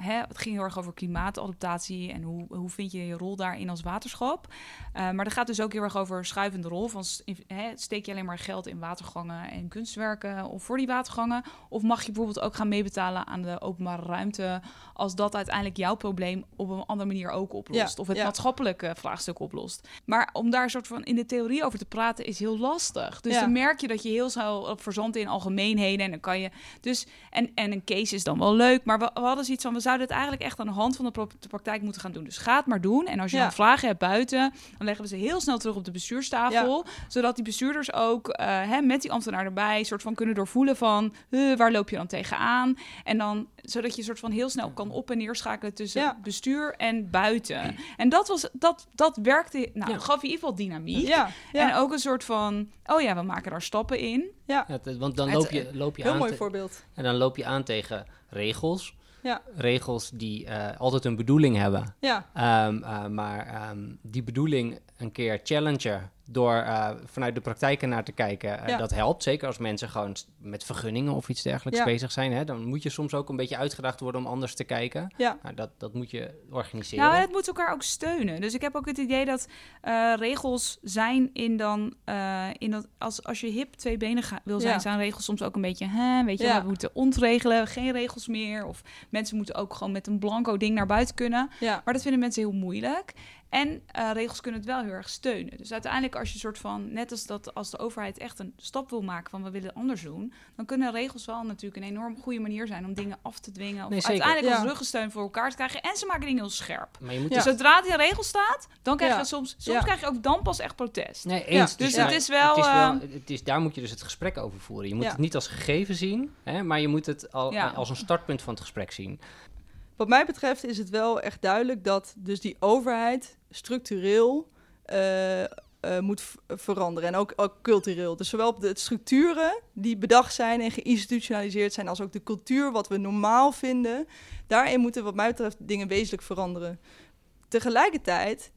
Hè, het ging heel erg over klimaatadaptatie en hoe, hoe vind je je rol daarin als waterschap. Uh, maar dat gaat dus ook heel erg over schuivende rol. Van, hè, steek je alleen maar geld in watergangen en kunstwerken of voor die watergangen? Of mag je bijvoorbeeld ook gaan meebetalen aan de openbare ruimte als dat uiteindelijk jouw probleem op een andere manier ook oplost? of het maatschappelijke vraagstuk oplost. Maar om daar een soort van in de theorie over te praten is heel lastig. Dus dan merk je dat je heel snel verzandt in algemeenheden en dan kan je dus en, en een case is dan wel leuk, maar we, we hadden zoiets van we zouden het eigenlijk echt aan de hand van de, de praktijk moeten gaan doen. Dus ga het maar doen en als je dan vragen hebt buiten, dan leggen we ze heel snel terug op de bestuurstafel, zodat die bestuurders ook uh, hè, met die ambtenaar erbij soort van kunnen doorvoelen van uh, waar loop je dan tegenaan en dan zodat je soort van heel snel kan op en neer schakelen tussen bestuur en buiten. En dat was dat dat werkte, nou, gaf in ieder geval dynamiek. Ja. En ook een soort van, oh ja, we maken daar stappen in. Ja, want dan loop je, loop je heel aan. mooi voorbeeld. En dan loop je aan tegen regels. Ja. Regels die uh, altijd een bedoeling hebben. Ja. Um, uh, maar um, die bedoeling een keer challenger door uh, vanuit de praktijk naar te kijken. Uh, Dat helpt, zeker als mensen gewoon met vergunningen of iets dergelijks ja. bezig zijn. Hè? Dan moet je soms ook een beetje uitgedaagd worden om anders te kijken. Ja. Nou, dat, dat moet je organiseren. Nou, het moet elkaar ook steunen. Dus ik heb ook het idee dat uh, regels zijn in dan... in dat, als, als je hip twee benen wil zijn, zijn regels soms ook een beetje... Hè, weet je, we moeten ontregelen, geen regels meer. Of mensen moeten ook gewoon met een blanco ding naar buiten kunnen. Maar dat vinden mensen heel moeilijk. En uh, regels kunnen het wel heel erg steunen. Dus uiteindelijk als je soort van, net als dat als de overheid echt een stap wil maken van we willen het anders doen, dan kunnen regels wel natuurlijk een enorm goede manier zijn om dingen af te dwingen. Of nee, uiteindelijk ja. als ruggensteun voor elkaar te krijgen. En ze maken dingen heel scherp. Maar je moet dus zodra die regel staat, dan krijg je soms, soms krijg je ook dan pas echt protest. Nee, eens. Dus, het is wel. Het is wel het is, daar moet je dus het gesprek over voeren. Je moet het niet als gegeven zien, hè, maar je moet het al, als een startpunt van het gesprek zien. Wat mij betreft is het wel echt duidelijk dat dus die overheid structureel uh, uh, moet veranderen. En ook, ook, cultureel. Dus zowel op de structuren die bedacht zijn en geïnstitutionaliseerd zijn, als ook de cultuur, wat we normaal vinden. Daarin moeten, wat mij betreft, dingen wezenlijk veranderen. Tegelijkertijd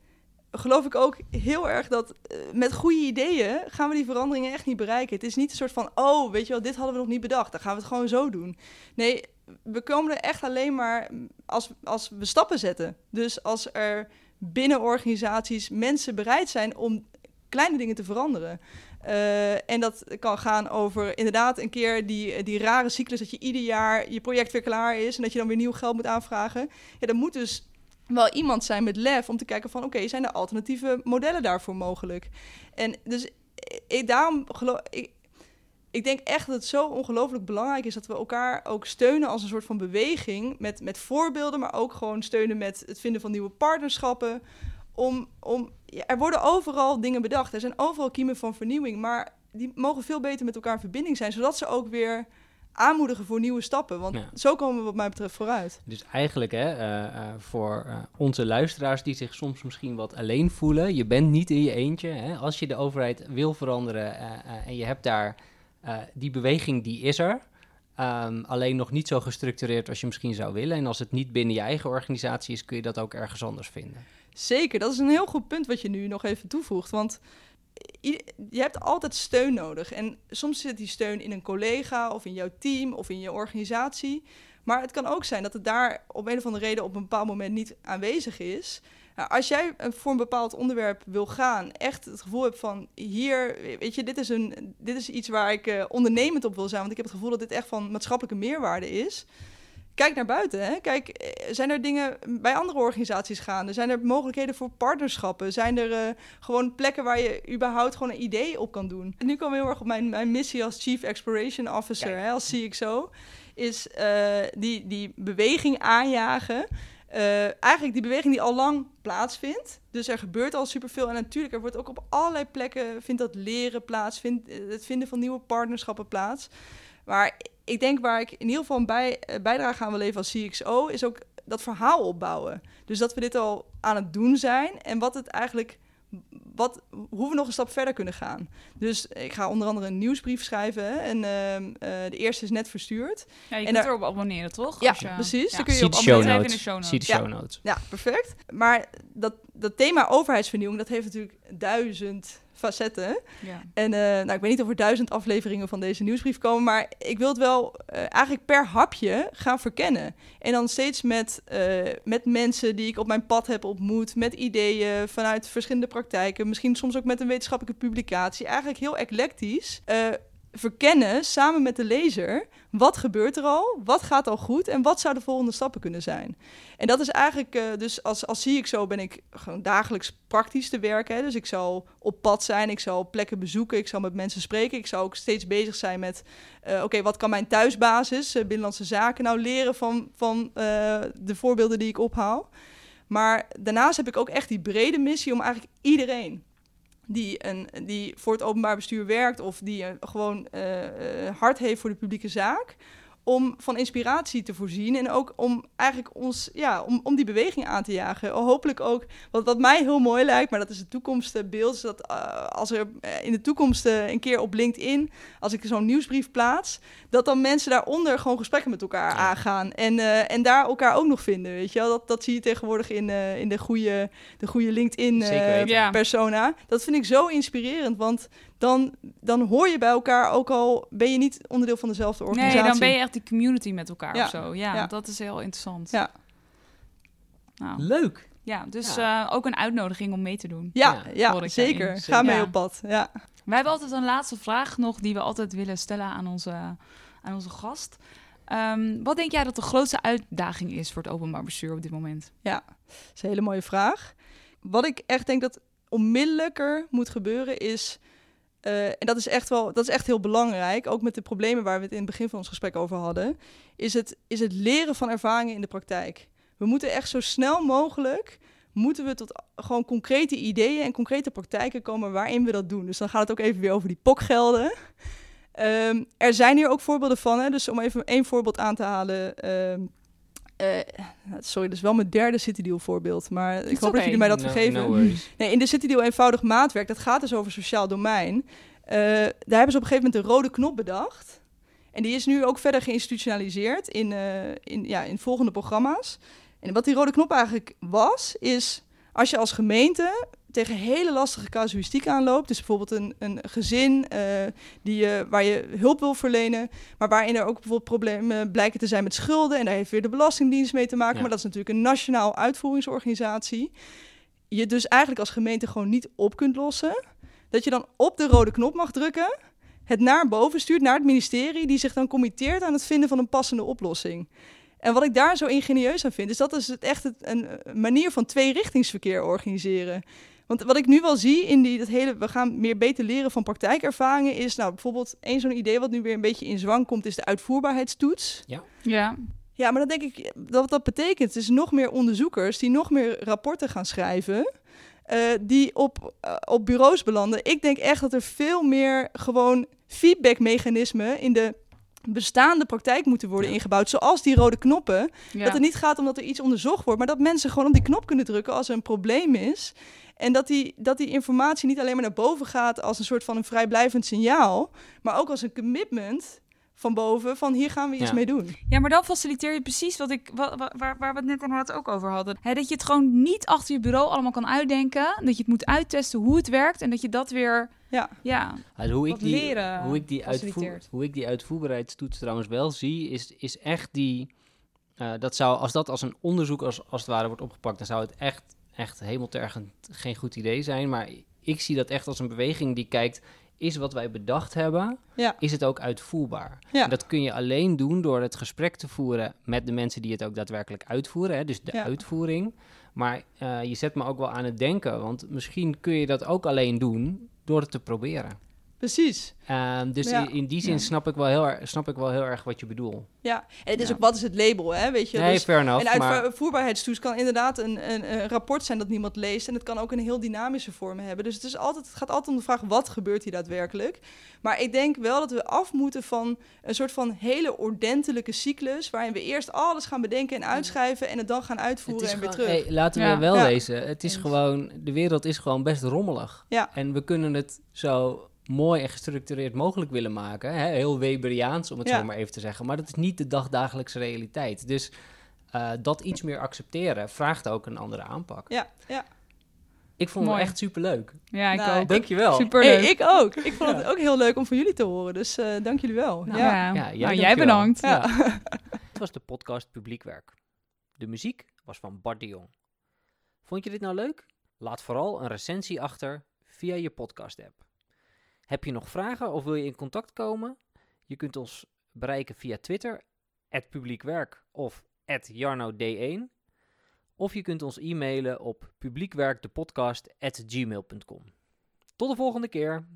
geloof ik ook heel erg dat uh, met goede ideeën gaan we die veranderingen echt niet bereiken. Het is niet een soort van, oh, weet je wel, dit hadden we nog niet bedacht, dan gaan we het gewoon zo doen. Nee, we komen er echt alleen maar als, als we stappen zetten. Dus als er binnen organisaties mensen bereid zijn om kleine dingen te veranderen. Uh, en dat kan gaan over inderdaad een keer die, die rare cyclus dat je ieder jaar je project weer klaar is en dat je dan weer nieuw geld moet aanvragen. Ja, dan moet dus wel iemand zijn met lef om te kijken van oké, zijn er alternatieve modellen daarvoor mogelijk? En dus ik, daarom geloof ik, ik denk echt dat het zo ongelooflijk belangrijk is dat we elkaar ook steunen als een soort van beweging. Met, met voorbeelden, maar ook gewoon steunen met het vinden van nieuwe partnerschappen. Om, om, er worden overal dingen bedacht. Er zijn overal kiemen van vernieuwing. Maar die mogen veel beter met elkaar in verbinding zijn. Zodat ze ook weer aanmoedigen voor nieuwe stappen. Want zo komen we wat mij betreft vooruit. Dus eigenlijk hè, uh, uh, voor uh, onze luisteraars die zich soms misschien wat alleen voelen. Je bent niet in je eentje. Hè? Als je de overheid wil veranderen en je hebt daar uh, die beweging die is er. Um, alleen nog niet zo gestructureerd als je misschien zou willen. En als het niet binnen je eigen organisatie is, kun je dat ook ergens anders vinden. Zeker, dat is een heel goed punt wat je nu nog even toevoegt. Want je hebt altijd steun nodig. En soms zit die steun in een collega of in jouw team of in je organisatie. Maar het kan ook zijn dat het daar op een of andere reden op een bepaald moment niet aanwezig is. Nou, als jij voor een bepaald onderwerp wil gaan, echt het gevoel hebt van hier, weet je, dit is, een, dit is iets waar ik uh, ondernemend op wil zijn, want ik heb het gevoel dat dit echt van maatschappelijke meerwaarde is. Kijk naar buiten. Hè? Kijk, eh, zijn er dingen bij andere organisaties gaande? Zijn er mogelijkheden voor partnerschappen? Zijn er uh, gewoon plekken waar je überhaupt gewoon een idee op kan doen? En nu we heel erg op mijn, mijn missie als Chief Exploration Officer, hè, als CXO. Is uh, die, die beweging aanjagen. Uh, eigenlijk die beweging die al lang plaatsvindt. Dus er gebeurt al superveel. En natuurlijk, er wordt ook op allerlei plekken vindt dat leren plaats, vindt het vinden van nieuwe partnerschappen plaats. Maar ik denk waar ik in ieder geval een bij, eh, bijdrage aan wil leveren als CXO, is ook dat verhaal opbouwen. Dus dat we dit al aan het doen zijn en wat het eigenlijk wat, hoe we nog een stap verder kunnen gaan. Dus ik ga onder andere een nieuwsbrief schrijven. En uh, uh, de eerste is net verstuurd. Ja, je en kunt erop abonneren, toch? Ja, je, precies. Ja. Dan kun je op abonneren in de show notes. Zie de show notes. Ja, ja, perfect. Maar dat, dat thema overheidsvernieuwing, dat heeft natuurlijk duizend facetten. Ja. En uh, nou, ik weet niet of er duizend afleveringen van deze nieuwsbrief komen, maar ik wil het wel uh, eigenlijk per hapje gaan verkennen. En dan steeds met, uh, met mensen die ik op mijn pad heb ontmoet, met ideeën vanuit verschillende praktijken, misschien soms ook met een wetenschappelijke publicatie. Eigenlijk heel eclectisch verkennen samen met de lezer wat gebeurt er al, wat gaat al goed en wat zou de volgende stappen kunnen zijn. En dat is eigenlijk, uh, dus als, als zie ik zo ben ik gewoon dagelijks praktisch te werken. Dus ik zal op pad zijn, ik zal plekken bezoeken, ik zal met mensen spreken. Ik zal ook steeds bezig zijn met, uh, oké, wat kan mijn thuisbasis, uh, Binnenlandse Zaken, nou leren van, van de voorbeelden die ik ophaal. Maar daarnaast heb ik ook echt die brede missie om eigenlijk iedereen die, een, die voor het openbaar bestuur werkt of die gewoon uh, hart heeft voor de publieke zaak, om van inspiratie te voorzien en ook om eigenlijk ons, ja, om, om die beweging aan te jagen. Hopelijk ook, wat, wat mij heel mooi lijkt, maar dat is het toekomstbeeld, is dat uh, als er in de toekomst een keer op LinkedIn, als ik zo'n nieuwsbrief plaats, dat dan mensen daaronder gewoon gesprekken met elkaar ja. aangaan en, uh, en daar elkaar ook nog vinden, weet je wel. Dat, dat zie je tegenwoordig in, uh, in de goede, de goede LinkedIn-persona. dat vind ik zo inspirerend, want dan, dan hoor je bij elkaar, ook al ben je niet onderdeel van dezelfde organisatie. Nee, dan ben je echt die community met elkaar ja. of zo. Ja, ja, dat is heel interessant. Ja. Nou. Leuk. Ja, dus ja. Uh, ook een uitnodiging om mee te doen. Ja, ja, zeker. Ga mee op pad. Ja. Wij hebben altijd een laatste vraag nog die we altijd willen stellen aan onze, aan onze gast. Um, wat denk jij dat de grootste uitdaging is voor het openbaar bestuur op dit moment? Ja, dat is een hele mooie vraag. Wat ik echt denk dat onmiddellijker moet gebeuren is uh, en dat is echt wel, dat is echt heel belangrijk. Ook met de problemen waar we het in het begin van ons gesprek over hadden. Is het, is het leren van ervaringen in de praktijk. We moeten echt zo snel mogelijk moeten we tot gewoon concrete ideeën en concrete praktijken komen waarin we dat doen. Dus dan gaat het ook even weer over die pokgelden. Um, er zijn hier ook voorbeelden van. Hè? Dus om even één voorbeeld aan te halen. Um, uh, sorry, dat is wel mijn derde City Deal voorbeeld. Maar ik hoop okay. dat jullie mij dat no, vergeven. No nee, in de City Deal eenvoudig maatwerk, dat gaat dus over sociaal domein. Uh, daar hebben ze op een gegeven moment een rode knop bedacht. En die is nu ook verder geïnstitutionaliseerd in, uh, in, ja, in volgende programma's. En wat die rode knop eigenlijk was, is als je als gemeente tegen hele lastige casuïstiek aanloopt. Dus bijvoorbeeld een, een gezin uh, die, uh, waar je hulp wil verlenen, maar waarin er ook bijvoorbeeld problemen blijken te zijn met schulden. En daar heeft weer de Belastingdienst mee te maken. Ja. Maar dat is natuurlijk een nationaal uitvoeringsorganisatie. Je dus eigenlijk als gemeente gewoon niet op kunt lossen. Dat je dan op de rode knop mag drukken, het naar boven stuurt, naar het ministerie, die zich dan committeert aan het vinden van een passende oplossing. En wat ik daar zo ingenieus aan vind, is dat is het echt een manier van tweerichtingsverkeer organiseren. Want wat ik nu wel zie in die, dat hele, we gaan meer beter leren van praktijkervaringen, is nou bijvoorbeeld één zo'n idee wat nu weer een beetje in zwang komt, is de uitvoerbaarheidstoets. Ja. Ja. Ja, maar dan denk ik dat dat betekent, is nog meer onderzoekers die nog meer rapporten gaan schrijven. Uh, die op, uh, op bureaus belanden. Ik denk echt dat er veel meer gewoon feedbackmechanismen in de bestaande praktijk moeten worden ja. ingebouwd. Zoals die rode knoppen. Ja. Dat het niet gaat om dat er iets onderzocht wordt, maar dat mensen gewoon op die knop kunnen drukken als er een probleem is. En dat die, dat die informatie niet alleen maar naar boven gaat als een soort van een vrijblijvend signaal, maar ook als een commitment van boven van hier gaan we iets Ja. mee doen. Ja, maar dan faciliteer je precies wat ik, wa- wa- waar, waar we het net inderdaad ook over hadden. Hè, dat je het gewoon niet achter je bureau allemaal kan uitdenken. Dat je het moet uittesten hoe het werkt. En dat je dat weer, Ja, ja, Dus hoe, ik die, leren hoe, ik die uitvoer, hoe ik die uitvoerbaarheidstoets trouwens wel zie, is, is echt die... eh, dat zou, als dat als een onderzoek als, als het ware wordt opgepakt, dan zou het echt, echt hemeltergend geen goed idee zijn. Maar ik zie dat echt als een beweging die kijkt, is wat wij bedacht hebben, Ja. is het ook uitvoerbaar? Ja. En dat kun je alleen doen door het gesprek te voeren met de mensen die het ook daadwerkelijk uitvoeren. Hè? Dus de Ja. uitvoering. Maar eh, je zet me ook wel aan het denken, want misschien kun je dat ook alleen doen door het te proberen. Precies. Ehm, dus Ja. in, in die zin Ja. snap, ik wel heel erg, snap ik wel heel erg wat je bedoelt. Ja, en het is Ja. ook wat is het label, hè? Weet je, nee, dus fair enough. een maar, uitvoerbaarheidstoets kan inderdaad een, een, een rapport zijn dat niemand leest. En het kan ook een heel dynamische vorm hebben. Dus het, is altijd, het gaat altijd om de vraag, wat gebeurt hier daadwerkelijk? Maar ik denk wel dat we af moeten van een soort van hele ordentelijke cyclus... waarin we eerst alles gaan bedenken en uitschrijven... en het dan gaan uitvoeren en weer terug. hey, laten we Ja. wel Ja. wezen. Het is Eens. gewoon, de wereld is gewoon best rommelig. Ja. En we kunnen het zo mooi en gestructureerd mogelijk willen maken. Hè? Heel Weberiaans, om het Ja. zo maar even te zeggen. Maar dat is niet de dagdagelijkse realiteit. Dus eh, dat iets meer accepteren vraagt ook een andere aanpak. Ja, ja. Ik vond Mooi. het echt superleuk. Ja, ik Nou, ook. Dankjewel. Superleuk. Hey, ik ook. Ik vond het ook heel leuk om van jullie te horen. Dus eh, dank jullie wel. Nou, ja. ja. Ja, Nou, jij jij bedankt. Ja. Het was de podcast Publiekwerk. De muziek was van Bart de Jong. Vond je dit nou leuk? Laat vooral een recensie achter via je podcast-app. Heb je nog vragen of wil je in contact komen? Je kunt ons bereiken via Twitter, publiekwerk of jarnod1. Of je kunt ons e-mailen op publiekwerkdepodcast.gmail.com. Tot de volgende keer.